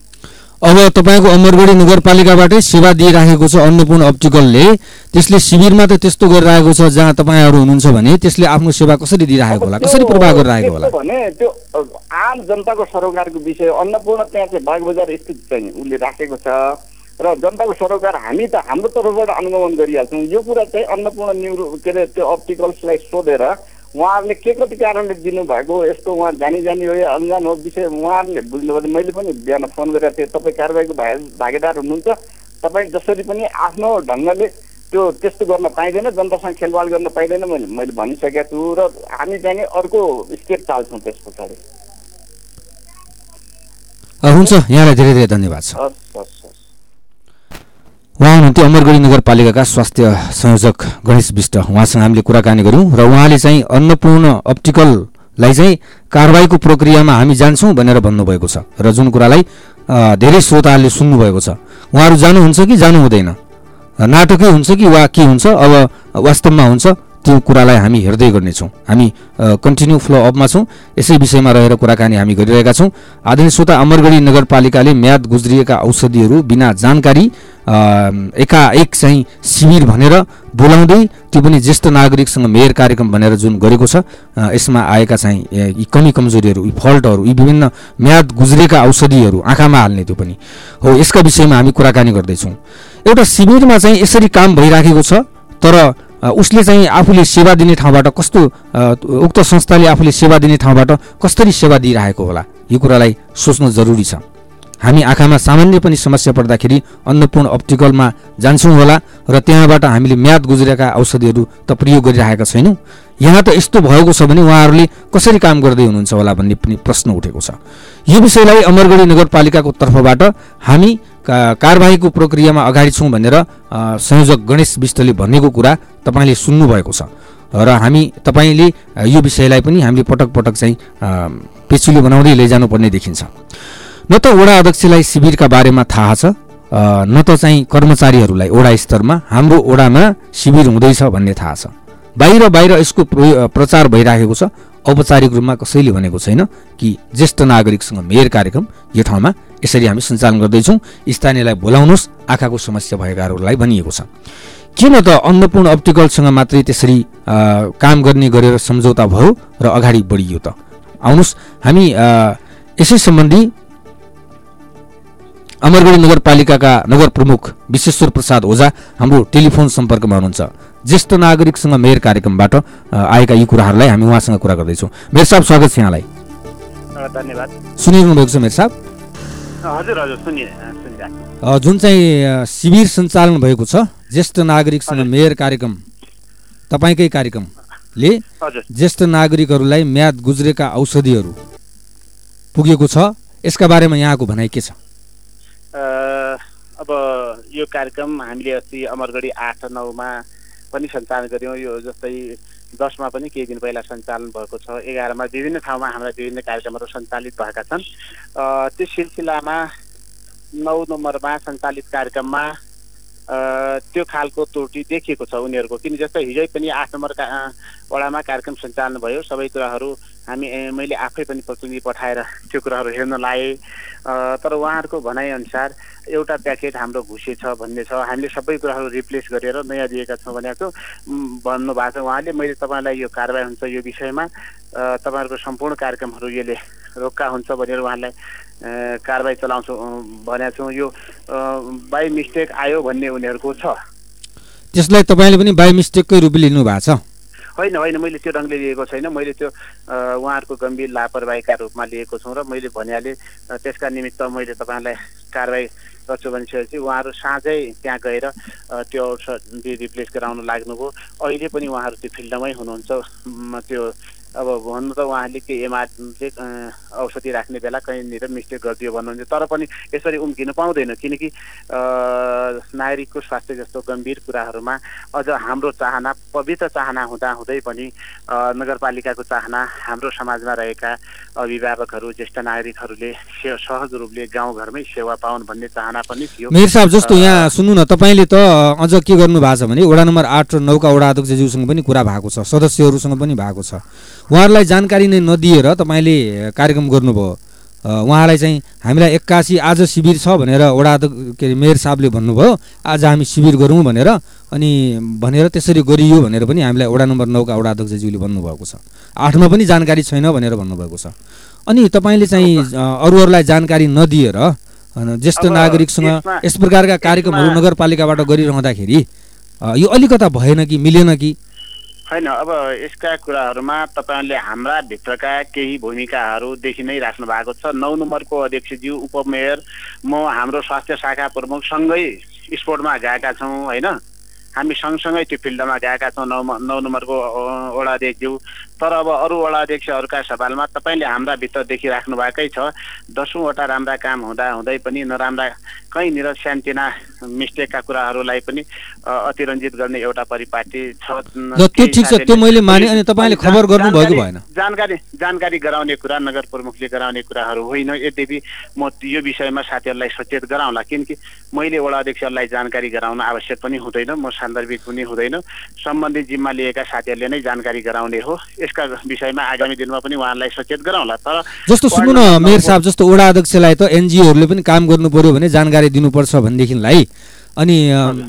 अब तपाईँको अमरगढी नगरपालिकाबाटै सेवा दिइराखेको छ अन्नपूर्ण अप्टिकलले। त्यसले शिविरमा त त्यस्तो गरिरहेको छ जहाँ तपाईँहरू हुनुहुन्छ भने त्यसले आफ्नो सेवा कसरी दिइरहेको होला? कसरी प्रभाव गरिरहेको होला? भने त्यो आम जनताको सरोकारको विषय अन्नपूर्ण त्यहाँ चाहिँ बागबजार स्थित चाहिँ उसले राखेको छ। र जनताको सरोकार हामी त हाम्रो तर्फबाट अनुगमन गरिहाल्छौँ। यो कुरा चाहिँ अन्नपूर्ण न्युरो के अरे त्यो अप्टिकल्सलाई सोधेर उहाँहरूले के कति कारणले दिनुभएको यस्तो उहाँ जानी जानी हो या अनजान हो विषय उहाँहरूले बुझ्नुभयो भने मैले पनि बिहान फोन गरेको थिएँ तपाईँ कारवाहीको भागेदार हुनुहुन्छ तपाईँ जसरी पनि आफ्नो ढङ्गले त्यो त्यस्तो गर्न पाइँदैन जनतासँग खेलवाड गर्न पाइँदैन मैले मैले भनिसकेको छु र हामी चाहिँ अर्को स्टेप चाल्छौँ त्यस पछाडि। हुन्छ यहाँलाई धेरै धेरै धन्यवाद छ। उहाँ हुनुहुन्थ्यो अमरगढी नगरपालिकाका स्वास्थ्य संयोजक गणेश विष्ट। उहाँसँग हामीले कुराकानी गऱ्यौँ र उहाँले चाहिँ अन्नपूर्ण अप्टिकललाई चाहिँ कारवाहीको प्रक्रियामा हामी जान्छौँ भनेर भन्नुभएको छ र जुन कुरालाई धेरै श्रोताहरूले सुन्नुभएको छ। उहाँहरू जानुहुन्छ कि जानु हुँदैन नाटकै हुन्छ कि वा के हुन्छ? अब वास्तवमा हुन्छ। त्यो कुरालाई हामी हेर्दै गर्नेछौँ। हामी कन्टिन्यू फ्लो अपमा छौँ। यसै विषयमा रहेर कुराकानी हामी गरिरहेका छौँ। आधुनिक श्रोता अमरगढी नगरपालिकाले म्याद गुज्रिएका औषधिहरू बिना जानकारी एकाएक चाहिँ शिविर भनेर बोलाउँदै त्यो पनि ज्येष्ठ नागरिकसँग मेयर कार्यक्रम भनेर जुन गरेको छ यसमा आएका चाहिँ यी कमी कमजोरीहरू यी फल्टहरू यी विभिन्न म्याद गुज्रेका औषधिहरू आँखामा हाल्ने त्यो पनि हो। यसका विषयमा हामी कुराकानी गर्दैछौँ। एउटा शिविरमा चाहिँ यसरी काम भइराखेको छ तर उसले चाहिँ आफूले सेवा दिने ठाउँबाट कस्तो उक्त संस्थाले आफूले सेवा दिने ठाउँबाट कसरी सेवा दिइरहेको होला यो कुरालाई सोच्न जरुरी छ। हामी आँखामा सामान्य पनि समस्या पर्दाखेरि अन्नपूर्ण अप्टिकलमा जान्छौँ होला र त्यहाँबाट हामीले म्याद गुज्रेका औषधिहरू त प्रयोग गरिरहेका छैनौँ। यहाँ त यस्तो भएको छ भने उहाँहरूले कसरी काम गर्दै हुनुहुन्छ होला भन्ने पनि प्रश्न उठेको छ। यो विषयलाई अमरगढी नगरपालिकाको तर्फबाट हामी कारवाहीको प्रक्रियामा अगाडि छौँ भनेर संयोजक गणेश विष्टले भनेको कुरा तपाईँले सुन्नुभएको छ। र हामी तपाईँले यो विषयलाई पनि हामीले पटक पटक चाहिँ पेचिलो बनाउँदै लैजानुपर्ने देखिन्छ। न त वडा अध्यक्षलाई शिविरका बारेमा थाहा छ न त चाहिँ कर्मचारीहरूलाई वडा स्तरमा हाम्रो वडामा शिविर हुँदैछ भन्ने थाहा छ। बाहिर बाहिर यसको प्रचार भइराखेको छ। औपचारिक रूपमा कसैले भनेको छैन कि ज्येष्ठ नागरिकसँग मेयर कार्यक्रम यो ठाउँमा यसरी हामी सञ्चालन गर्दैछौँ। स्थानीयलाई बोलाउनुहोस् आँखाको समस्या भएकाहरूलाई भनिएको छ। किन त अन्नपूर्ण अप्टिकलसँग मात्रै त्यसरी काम गर्ने गरेर सम्झौता भयो र अगाडि बढियो त? आउनुहोस् हामी यसै सम्बन्धी अमरगढी नगरपालिकाका नगर प्रमुख विश्वेश्वर प्रसाद ओझा हाम्रो टेलिफोन सम्पर्कमा हुनुहुन्छ। ज्येष्ठ नागरिकसँग मेयर कार्यक्रमबाट आएका यी कुराहरूलाई हामी उहाँसँग कुरा गर्दैछौँ। मेयर साहब स्वागत छ यहाँलाई। धन्यवाद। सुनिरहनु भएको छ मेयर साहब? हजुर हजुर जुन चाहिँ शिविर सञ्चालन भएको छ ज्येष्ठ नागरिकसँग मेयर कार्यक्रम तपाईँकै कार्यक्रमले ज्येष्ठ नागरिकहरूलाई म्याद गुज्रेका औषधिहरू पुगेको छ यसका बारेमा यहाँको भनाइ के छ? अब यो कार्यक्रम हामीले अस्ति अमरगढी आठ नौमा पनि सञ्चालन गऱ्यौँ यो जस्तै दसमा पनि केही दिन पहिला सञ्चालन भएको छ। एघारमा विभिन्न ठाउँमा हाम्रा विभिन्न कार्यक्रमहरू सञ्चालित भएका छन्। त्यो सिलसिलामा नौ नम्बरमा सञ्चालित कार्यक्रममा त्यो खालको त्रुटि देखिएको छ उनीहरूको। किन जस्तै हिजै पनि आठ नम्बर वडामा कार्यक्रम सञ्चालन भयो। सबै कुराहरू हामी मैले आफै पनि प्रतिनिधि पठाएर त्यो कुराहरू हेर्न लाएँ। तर उहाँहरूको भनाइअनुसार एउटा प्याकेट हाम्रो घुसे छ भन्ने छ। हामीले सबै कुराहरू रिप्लेस गरेर नयाँ दिएका छौँ भनेको भन्नुभएको छ उहाँले। मैले तपाईँलाई यो कारवाही हुन्छ यो विषयमा तपाईँहरूको सम्पूर्ण कार्यक्रमहरू यसले रोक्का हुन्छ भनेर उहाँलाई कारवाही चलाउँछु भनेको छौँ। यो बाई मिस्टेक आयो भन्ने उनीहरूको छ। त्यसलाई तपाईँले पनि बाई मिस्टेककै रूपले लिनु भएको छ। होइन होइन मैले त्यो ढङ्गले लिएको छैन। मैले त्यो उहाँहरूको गम्भीर लापरवाहीका रूपमा लिएको छौँ र मैले भनिहालेँ त्यसका निमित्त मैले तपाईँलाई कारवाही गर्छु भनिसकेपछि उहाँहरू साँझै त्यहाँ गएर त्यो रिप्लेस गराउन लाग्नुभयो। अहिले पनि उहाँहरू त्यो फिल्डमै हुनुहुन्छ। त्यो अब भन्नु त उहाँले के एमआरले औषधि राख्ने बेला कहीँनिर मिस्टेक गरिदियो भन्नुहुन्छ। तर पनि यसरी उम्किनु पाउँदैन किनकि नागरिकको स्वास्थ्य जस्तो गम्भीर कुराहरूमा अझ हाम्रो चाहना पवित्र चाहना हुँदा हुँदै पनि नगरपालिकाको चाहना हाम्रो समाजमा रहेका अभिभावकहरू ज्येष्ठ नागरिकहरूले सहज रूपले गाउँघरमै सेवा पाउन् भन्ने चाहना पनि थियो। मेयर साहब जस्तो यहाँ सुन्नु न तपाईँले त अझ के गर्नु भएको छ भने वडा नम्बर आठ र नौका वडा अध्यक्षज्यूसँग पनि कुरा भएको छ सदस्यहरूसँग पनि भएको छ। उहाँहरूलाई जानकारी नै नदिएर तपाईँले कार्यक्रम गर्नुभयो। उहाँलाई चाहिँ हामीलाई एक्कासी आज शिविर छ भनेर वडा के अरे मेयर साहबले भन्नुभयो। आज हामी शिविर गरौँ भनेर अनि भनेर त्यसरी गरियो भनेर पनि हामीलाई वडा नम्बर नौका वडा अध्यक्षज्यूले भन्नुभएको छ। आठमा पनि जानकारी छैन भनेर भन्नुभएको छ। अनि तपाईँले चाहिँ अरूहरूलाई जानकारी नदिएर ज्येष्ठ नागरिकसँग यस प्रकारका कार्यक्रमहरू नगरपालिकाबाट गरिरहँदाखेरि यो अलिकता भएन कि मिलेन कि? होइन अब यसका कुराहरूमा तपाईँहरूले हाम्रा भित्रका केही भूमिकाहरूदेखि नै राख्नु भएको छ। नौ नम्बरको अध्यक्षज्यू उपमेयर म हाम्रो स्वास्थ्य शाखा प्रमुख सँगै स्पोर्टमा गएका छौँ होइन? हामी सँगसँगै त्यो फिल्डमा गएका छौँ। नौ नौ नम्बरको वडा अध्यक्षज्यू तर अब अरू वडा अध्यक्षहरूका सवालमा तपाईँले हाम्रा भित्र देखिराख्नु भएकै छ। दसौँवटा राम्रा काम हुँदा हुँदै पनि नराम्रा कहीँनिर सानतिना मिस्टेकका कुराहरूलाई पनि अतिरञ्जित गर्ने एउटा परिपाटी छ। त्यो ठिक छ त्यो मैले माने अनि तपाईँले खबर गर्नुभएको भएन। जानकारी जानकारी गराउने कुरा नगर प्रमुखले गराउने कुराहरू होइन। यद्यपि म यो विषयमा साथीहरूलाई सचेत गराउँला किनकि मैले वडा अध्यक्षहरूलाई जानकारी गराउन आवश्यक पनि हुँदैन म सान्दर्भिक पनि हुँदैन। सम्बन्धित जिम्मा लिएका साथीहरूले नै जानकारी गराउने हो। यसका विषयमा आगामी दिनमा पनि उहाँलाई सचेत गराउँला तर जस्तो सुन्नु न मेयर साहब जस्तो वडा अध्यक्षलाई त एनजिओहरूले पनि काम गर्नु पर्यो भने जानकारी दिनुपर्छ भनेदेखिलाई। अनि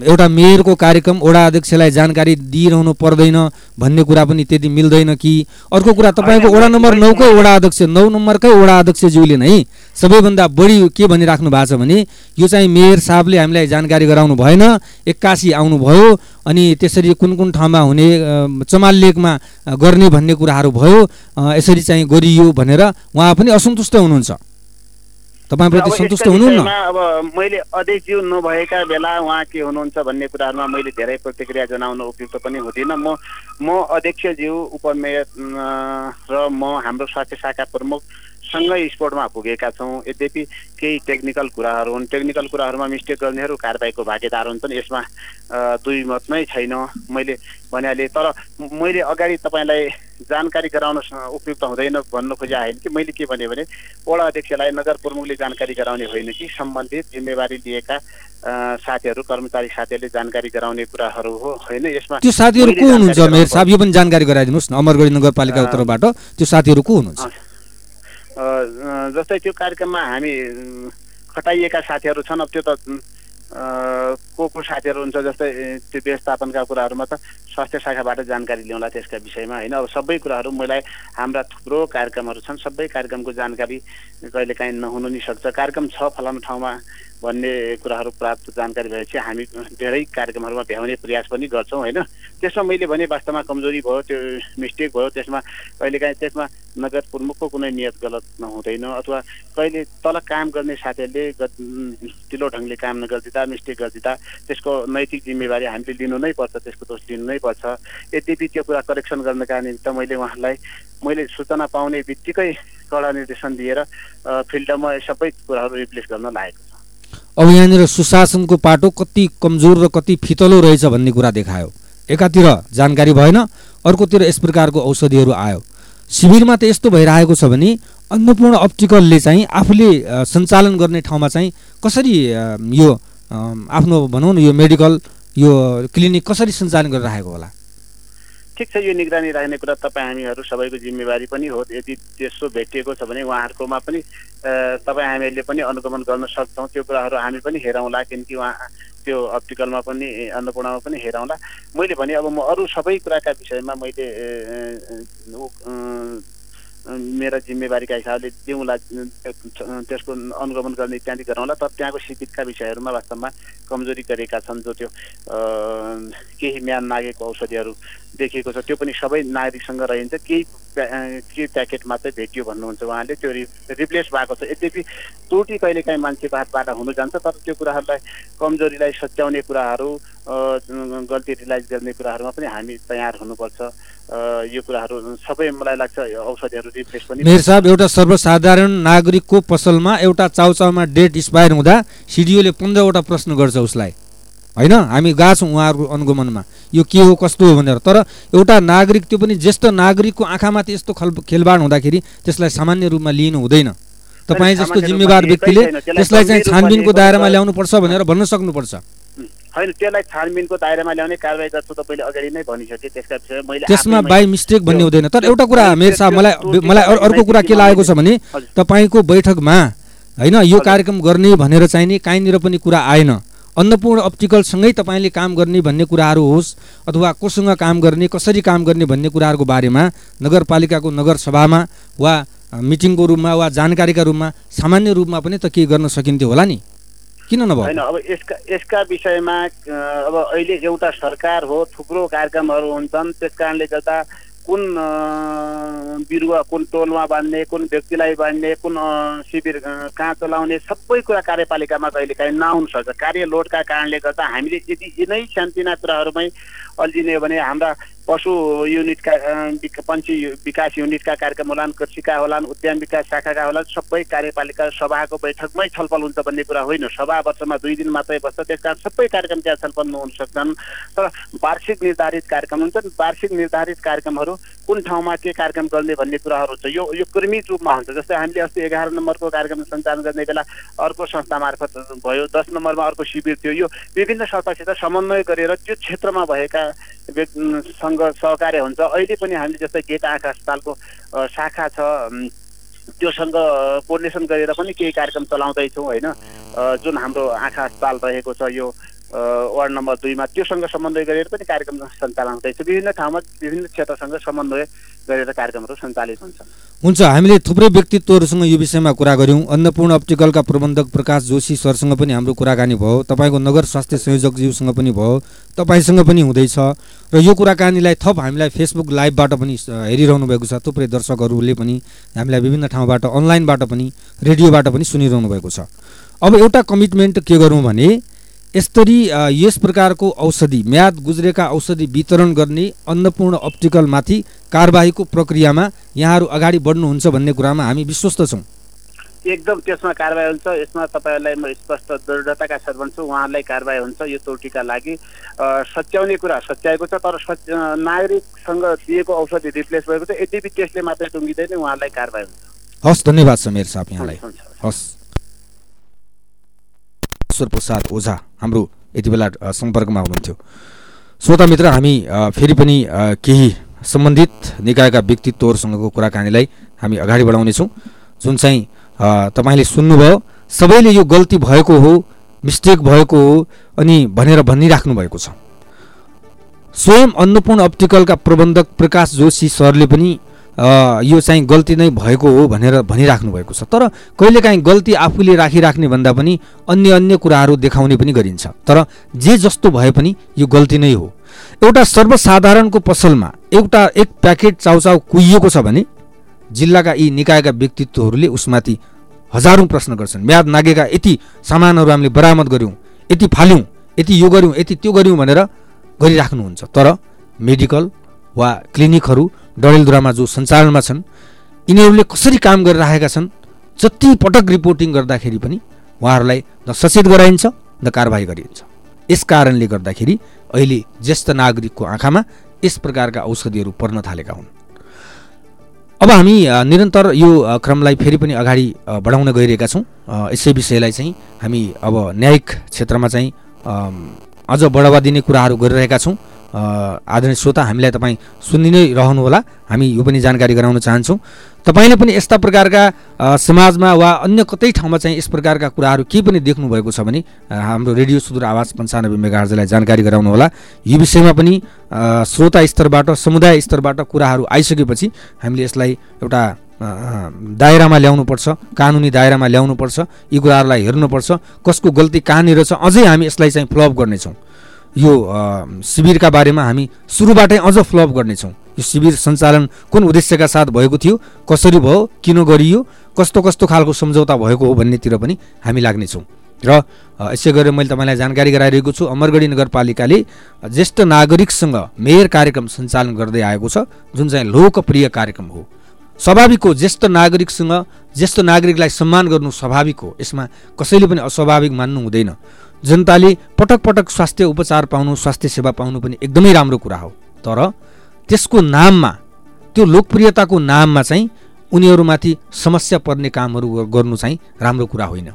एउटा मेयरको कार्यक्रम वडा अध्यक्षलाई जानकारी दिइरहनु पर्दैन भन्ने कुरा पनि त्यति मिल्दैन कि। अर्को कुरा तपाईँको वडा नम्बर नौकै वडा अध्यक्ष नौ नम्बरकै वडा अध्यक्षज्यूले नै सबैभन्दा बढी के भनिराख्नु भएको छ भने यो चाहिँ मेयर साहबले हामीलाई जानकारी गराउनु भएन एक्कासी आउनुभयो अनि त्यसरी कुन कुन ठाउँमा हुने चमाल लेकमा गर्ने भन्ने कुराहरू भयो यसरी चाहिँ गरियो भनेर उहाँ पनि असन्तुष्ट हुनुहुन्छ। तपाईँप्रति सन्तुष्ट हुनुहुन्न? अब मैले अध्यक्षज्यू नभएका बेला उहाँ के हुनुहुन्छ भन्ने कुराहरूमा मैले धेरै प्रतिक्रिया जनाउन उपयुक्त पनि हुँदिनँ। म म अध्यक्षज्यू उपमेयर र म हाम्रो स्वास्थ्य शाखा प्रमुख सँगै स्पोर्टमा पुगेका छौँ। यद्यपि केही टेक्निकल कुराहरू हुन्। टेक्निकल कुराहरूमा मिस्टेक गर्नेहरू कारबाहीको भागीदार हुन्छन् यसमा दुई मत नै छैन। मैले भनिहालेँ तर मैले अगाडि तपाईँलाई जानकारी गराउन उपयुक्त हुँदैन भन्नु खोजे होइन कि। मैले के भने भने वडा अध्यक्षलाई नगर प्रमुखले जानकारी गराउने होइन कि। सम्बन्धित जिम्मेवारी लिएका साथीहरू कर्मचारी साथीहरूले जानकारी गराउने कुराहरू हो होइन? यसमा त्यो साथीहरू को हुनुहुन्छ मेयर साहब? यो पनि जानकारी गराइदिनुहोस् न। अमरगढी नगरपालिका उत्तरबाट त्यो साथीहरू को हुनुहुन्छ? जस्तै त्यो कार्यक्रममा हामी खटाइएका साथीहरू छन्। अब त्यो त को को साथीहरू हुन्छ जस्तै त्यो व्यवस्थापनका कुराहरूमा त स्वास्थ्य शाखाबाट जानकारी ल्याउँला त्यसका विषयमा होइन? अब सबै कुराहरू मलाई हाम्रा थुप्रो कार्यक्रमहरू छन् सबै कार्यक्रमको जानकारी कहिलेकाहीँ नहुनु नि सक्छ। कार्यक्रम छ फलानु ठाउँमा भन्ने कुराहरू प्राप्त जानकारी भएपछि हामी धेरै कार्यक्रमहरूमा भ्याउने प्रयास पनि गर्छौँ होइन? त्यसमा मैले भने वास्तवमा कमजोरी भयो त्यो मिस्टेक भयो त्यसमा कहिलेकाहीँ त्यसमा नगर प्रमुखको कुनै नियत गलत नहुँदैन अथवा कहिले तल काम गर्ने साथीहरूले ढङ्गले काम नगरिदिँदा मिस्टेक गरिदिँदा त्यसको नैतिक जिम्मेवारी हामीले लिनु नै पर्छ त्यसको दोष लिनु नै पर्छ। यद्यपि त्यो कुरा करेक्सन गर्नका निमित्त मैले उहाँलाई मैले सूचना पाउने बित्तिकै कडा निर्देशन दिएर फिल्डमा सबै कुराहरू रिप्लेस गर्न लागेको छ। अब यहाँनिर सुशासनको पाटो कति कमजोर र कति फितलो रहेछ भन्ने कुरा देखायो। एकातिर जानकारी भएन अर्कोतिर यस प्रकारको औषधिहरू आयो। शिविरमा त यस्तो भइरहेको छ भने अन्नपूर्ण अप्टिकलले चाहिँ आफूले सञ्चालन गर्ने ठाउँमा चाहिँ कसरी यो आफ्नो भनौँ न यो मेडिकल यो क्लिनिक कसरी सञ्चालन गरिरहेको होला? ठिक छ यो निगरानी राख्ने कुरा तपाईँ हामीहरू सबैको जिम्मेवारी पनि हो। यदि त्यसो भेटिएको छ भने उहाँहरूकोमा पनि तपाईँ हामीहरूले पनि अनुगमन गर्न सक्छौँ। त्यो कुराहरू हामी पनि हेरौँला किनकि उहाँ त्यो अप्टिकलमा पनि अन्नपूर्णमा पनि हेरौँला। मैले भने अब म अरू सबै कुराका विषयमा मैले मेरा जिम्मेवारीका हिसाबले दिउँला त्यसको अनुगमन गर्ने इत्यादि गराउँला तर त्यहाँको शिविरका विषयहरूमा वास्तवमा कमजोरी गरेका छन् जो त्यो केही म्यान मागेको औषधिहरू देखिएको छ। त्यो पनि सबै नागरिकसँग रहन्छ। केही के प्याकेटमा चाहिँ भेटियो भन्नुहुन्छ उहाँले। त्यो रि रिप्लेस भएको छ। यद्यपि त्रुटि कहिलेकाहीँ मान्छेको हातबाट हुन जान्छ तर त्यो कुराहरूलाई कमजोरीलाई सच्याउने कुराहरू गल्ती रिलाइज गर्ने कुराहरूमा पनि हामी तयार हुनुपर्छ। यो कुराहरू सबै मलाई लाग्छ औषधिहरू रिप्लेस पनि मेयर साहब एउटा सर्वसाधारण नागरिकको पसलमा एउटा चाउचाउमा डेट एक्सपायर हुँदा सिडिओले पन्ध्रवटा प्रश्न गर्छ उसलाई। होइन? हामी गएको छौँ उहाँहरूको अनुगमनमा। यो के हो कस्तो हो भनेर। तर एउटा नागरिक त्यो पनि ज्येष्ठ नागरिकको आँखामा यस्तो खल खेलबाड हुँदाखेरि त्यसलाई सामान्य रूपमा लिनु हुँदैन। तपाईँ जस्तो जिम्मेवार व्यक्तिले त्यसलाई चाहिँ छानबिनको दायरामा ल्याउनुपर्छ भनेर भन्न सक्नुपर्छ। होइन त्यसलाई छानबिनको दायरामा ल्याउने कारवाही गर्छु तपाईँले अगाडि नै भनिसकेँ त्यसका विषय मैले त्यसमा बाई मिस्टेक भन्ने हुँदैन। तर एउटा कुरा मेयर साहब मलाई मलाई अर्को कुरा के लागेको छ भने तपाईँको बैठकमा होइन यो कार्यक्रम गर्ने भनेर चाहिँ नि कहीँनिर पनि कुरा आएन। अन्नपूर्ण अप्टिकलसँगै तपाईँले काम गर्ने भन्ने कुराहरू होस् अथवा कोसँग काम गर्ने कसरी काम गर्ने भन्ने कुराहरूको बारेमा नगरपालिकाको नगरसभामा वा मिटिङको रूपमा वा जानकारीका रूपमा सामान्य रूपमा पनि त केही गर्न सकिन्थ्यो होला नि? किन नभयो होइन अब यसका यसका विषयमा अब अहिले एउटा सरकार हो थुप्रो कार्यक्रमहरू हुन्छन् त्यस कारणले गर्दा कुन बिरुवा कुन टोलमा बाँध्ने कुन व्यक्तिलाई बाँध्ने कुन शिविर कहाँ चलाउने सबै कुरा कार्यपालिकामा कहिलेकाहीँ नआउनु सक्छ कार्य लोडका कारणले गर्दा हामीले यदि यिनै सानतिना कुराहरूमै अल्झिने हो भने हाम्रा पशु युनिटका पन्छी विकास युनिटका कार्यक्रम होलान् कृषिका होलान् उद्यान विकास शाखाका होलान् सबै कार्यपालिका सभाको बैठकमै छलफल हुन्छ भन्ने कुरा होइन। सभा वर्षमा दुई दिन मात्रै बस्छ त्यस कारण सबै कार्यक्रम त्यहाँ छलफल नहुन सक्छन्। तर वार्षिक निर्धारित कार्यक्रम हुन्छन्। वार्षिक निर्धारित कार्यक्रमहरू कुन ठाउँमा के कार्यक्रम गर्ने भन्ने कुराहरू छ यो यो क्रमिक रूपमा हुन्छ। जस्तै हामीले अस्ति एघार नम्बरको कार्यक्रम सञ्चालन गर्ने बेला अर्को संस्था मार्फत भयो दस नम्बरमा अर्को शिविर थियो। यो विभिन्न संस्थासित समन्वय गरेर त्यो क्षेत्रमा भएका सँग सहकार्य हुन्छ। अहिले पनि हामीले जस्तै गेट आँखा अस्पतालको शाखा छ त्योसँग कोर्डिनेसन गरेर पनि केही कार्यक्रम चलाउँदैछौँ होइन? जुन हाम्रो आँखा अस्पताल रहेको छ यो वार्ड नम्बर दुईमा त्योसँग समन्वय गरेर पनि कार्यक्रम सञ्चालन हुँदैछ। विभिन्न ठाउँमा विभिन्न क्षेत्रसँग समन्वय गरेर कार्यक्रमहरू सञ्चालित हुन्छ। हुन्छ हामीले थुप्रै व्यक्तित्वहरूसँग यो विषयमा कुरा गऱ्यौँ। अन्नपूर्ण अप्टिकलका प्रबन्धक प्रकाश जोशी सरसँग पनि हाम्रो कुराकानी भयो। तपाईँको नगर स्वास्थ्य संयोजकज्यूसँग पनि भयो। तपाईँसँग पनि हुँदैछ। र यो कुराकानीलाई थप हामीलाई फेसबुक लाइभबाट पनि हेरिरहनु भएको छ। थुप्रै दर्शकहरूले पनि हामीलाई विभिन्न ठाउँबाट अनलाइनबाट पनि रेडियोबाट पनि सुनिरहनु भएको छ। अब एउटा कमिटमेन्ट के गरौँ भने यसरी यस प्रकारको औषधि म्याद गुज्रेका औषधि वितरण गर्ने अन्नपूर्ण अप्टिकलमाथि कारबाहीको प्रक्रियामा यहाँहरू अगाडि बढ्नुहुन्छ भन्ने कुरामा हामी विश्वस्त छौँ। एकदम त्यसमा कारवाही हुन्छ। यसमा तपाईँहरूलाई म स्पष्ट दृढताका साथ भन्छु उहाँहरूलाई कारवाही हुन्छ यो त्रुटिका लागि। सच्याउने कुरा सच्याएको छ तर सच नागरिकसँग दिएको औषधि रिप्लेस भएको छ यद्यपि त्यसले मात्रै टुङ्गिँदैन उहाँहरूलाई कारवाही हुन्छ। हस् धन्यवाद समीर साहब यहाँलाई। हस्। ईश्वर प्रसाद ओझा हाम्रो यति बेला सम्पर्कमा हुनुहुन्थ्यो। श्रोता मित्र हामी फेरि पनि केही सम्बन्धित निकायका व्यक्तित्वहरूसँगको कुराकानीलाई हामी अगाडि बढाउनेछौँ। जुन चाहिँ तपाईँले सुन्नुभयो सबैले यो गल्ती भएको हो मिस्टेक भएको हो अनि भनेर भनिराख्नु भएको छ। स्वयं अन्नपूर्ण अप्टिकलका प्रबन्धक प्रकाश जोशी सरले पनि यो चाहिँ गल्ती नै भएको हो भनेर भनिराख्नु भएको छ। तर कहिलेकाहीँ गल्ती आफूले राखिराख्ने भन्दा पनि अन्य अन्य कुराहरू देखाउने पनि गरिन्छ। तर जे जस्तो भए पनि यो गल्ती नै हो। एउटा सर्वसाधारणको पसलमा एउटा एक प्याकेट चाउचाउ कुहिएको छ भने जिल्लाका यी निकायका व्यक्तित्वहरूले उसमाथि हजारौँ प्रश्न गर्छन्। म्याद नागेका यति सामानहरू हामीले बरामद गऱ्यौँ यति फाल्यौँ यति यो गऱ्यौँ यति त्यो गऱ्यौँ भनेर गरिराख्नुहुन्छ। तर मेडिकल वा क्लिनिकहरू डडेलधुरामा जो सञ्चालनमा छन् यिनीहरूले कसरी काम गरिराखेका छन् जति पटक रिपोर्टिङ गर्दाखेरि पनि उहाँहरूलाई न सचेत गराइन्छ न कारवाही गरिन्छ। यस कारणले गर्दाखेरि अहिले ज्येष्ठ नागरिकको आँखामा यस प्रकारका औषधिहरू पर्न थालेका हुन्। अब हामी निरन्तर यो क्रमलाई फेरि पनि अगाडि बढाउन गइरहेका छौँ। यसै विषयलाई चाहिँ हामी अब न्यायिक क्षेत्रमा चाहिँ अझ बढावा दिने कुराहरू गरिरहेका छौँ। आदरणीय श्रोता हामीलाई तपाईँ सुनि नै रहनुहोला। हामी यो पनि जानकारी गराउन चाहन्छौँ। तपाईँले पनि यस्ता प्रकारका समाजमा वा अन्य कतै ठाउँमा चाहिँ यस प्रकारका कुराहरू केही पनि देख्नु भएको छ भने हाम्रो रेडियो सुदूर आवाज पन्चानब्बे मेगाहरूलाई जानकारी गराउनुहोला। यो विषयमा पनि श्रोता स्तरबाट समुदाय स्तरबाट कुराहरू आइसकेपछि हामीले यसलाई एउटा दायरामा ल्याउनुपर्छ कानुनी दायरामा ल्याउनुपर्छ यी कुराहरूलाई हेर्नुपर्छ कसको गल्ती कहाँनिर छ अझै हामी यसलाई चाहिँ फ्लप गर्नेछौँ। यो शिविरका बारेमा हामी सुरुबाटै अझ फ्लप गर्नेछौँ। यो शिविर सञ्चालन कुन उद्देश्यका साथ भएको थियो कसरी भयो किन गरियो कस्तो कस्तो खालको सम्झौता भएको हो भन्नेतिर पनि हामी लाग्नेछौँ। र यसै गरेर मैले तपाईँलाई जानकारी गराइरहेको छु अमरगढी नगरपालिकाले ज्येष्ठ नागरिकसँग मेयर कार्यक्रम सञ्चालन गर्दै आएको छ जुन चाहिँ लोकप्रिय कार्यक्रम हो। स्वाभाविक हो ज्येष्ठ नागरिकसँग ज्येष्ठ नागरिकलाई सम्मान गर्नु स्वाभाविक हो यसमा कसैले पनि अस्वाभाविक मान्नु हुँदैन। जनताले पटक पटक स्वास्थ्य उपचार पाउनु स्वास्थ्य सेवा पाउनु पनि एकदमै राम्रो कुरा हो। तर त्यसको नाममा त्यो लोकप्रियताको नाममा चाहिँ उनीहरूमाथि समस्या पर्ने कामहरू गर्नु चाहिँ राम्रो कुरा होइन।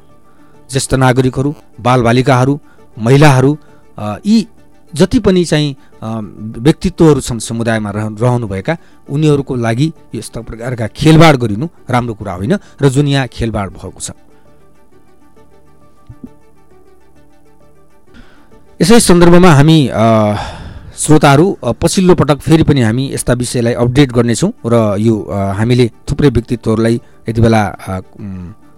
ज्येष्ठ नागरिकहरू बालबालिकाहरू महिलाहरू यी जति पनि चाहिँ व्यक्तित्वहरू छन् समुदायमा रह रहनुभएका उनीहरूको लागि यस्ता प्रकारका खेलबाड गरिनु राम्रो कुरा होइन र जुन यहाँ खेलबाड भएको छ। यसै सन्दर्भमा हामी श्रोताहरू पछिल्लो पटक फेरि पनि हामी यस्ता विषयलाई अपडेट गर्नेछौँ र यो हामीले थुप्रै व्यक्तित्वहरूलाई यति बेला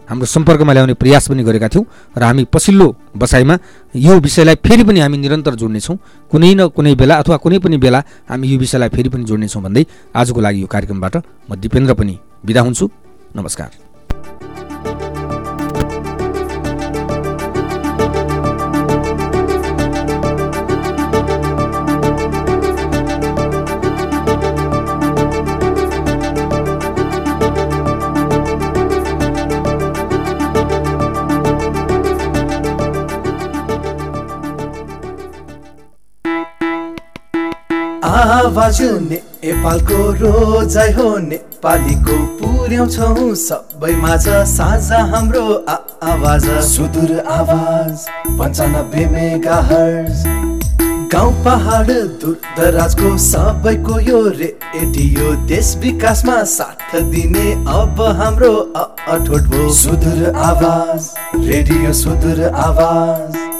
हाम्रो सम्पर्कमा ल्याउने प्रयास पनि गरेका थियौँ र हामी पछिल्लो बसाइमा यो विषयलाई फेरि पनि हामी निरन्तर जोड्नेछौँ। कुनै न कुनै बेला अथवा कुनै पनि बेला हामी यो विषयलाई फेरि पनि जोड्नेछौँ भन्दै आजको लागि यो कार्यक्रमबाट म दिपेन्द्र पनि बिदा हुन्छु। नमस्कार। आवाज नेपालको रोजाइ हो नेपालीको पुर्याउँछौ सबै माझ साझा हाम्रो आवाज। सुदूर आवाज पन्चानब्बे मेगा गाउँ पहाड दूर दराजको सबैको यो रेडियो देश विकासमा साथ दिने अब हाम्रो अठोट सुदूर आवाज रेडियो सुदूर आवाज।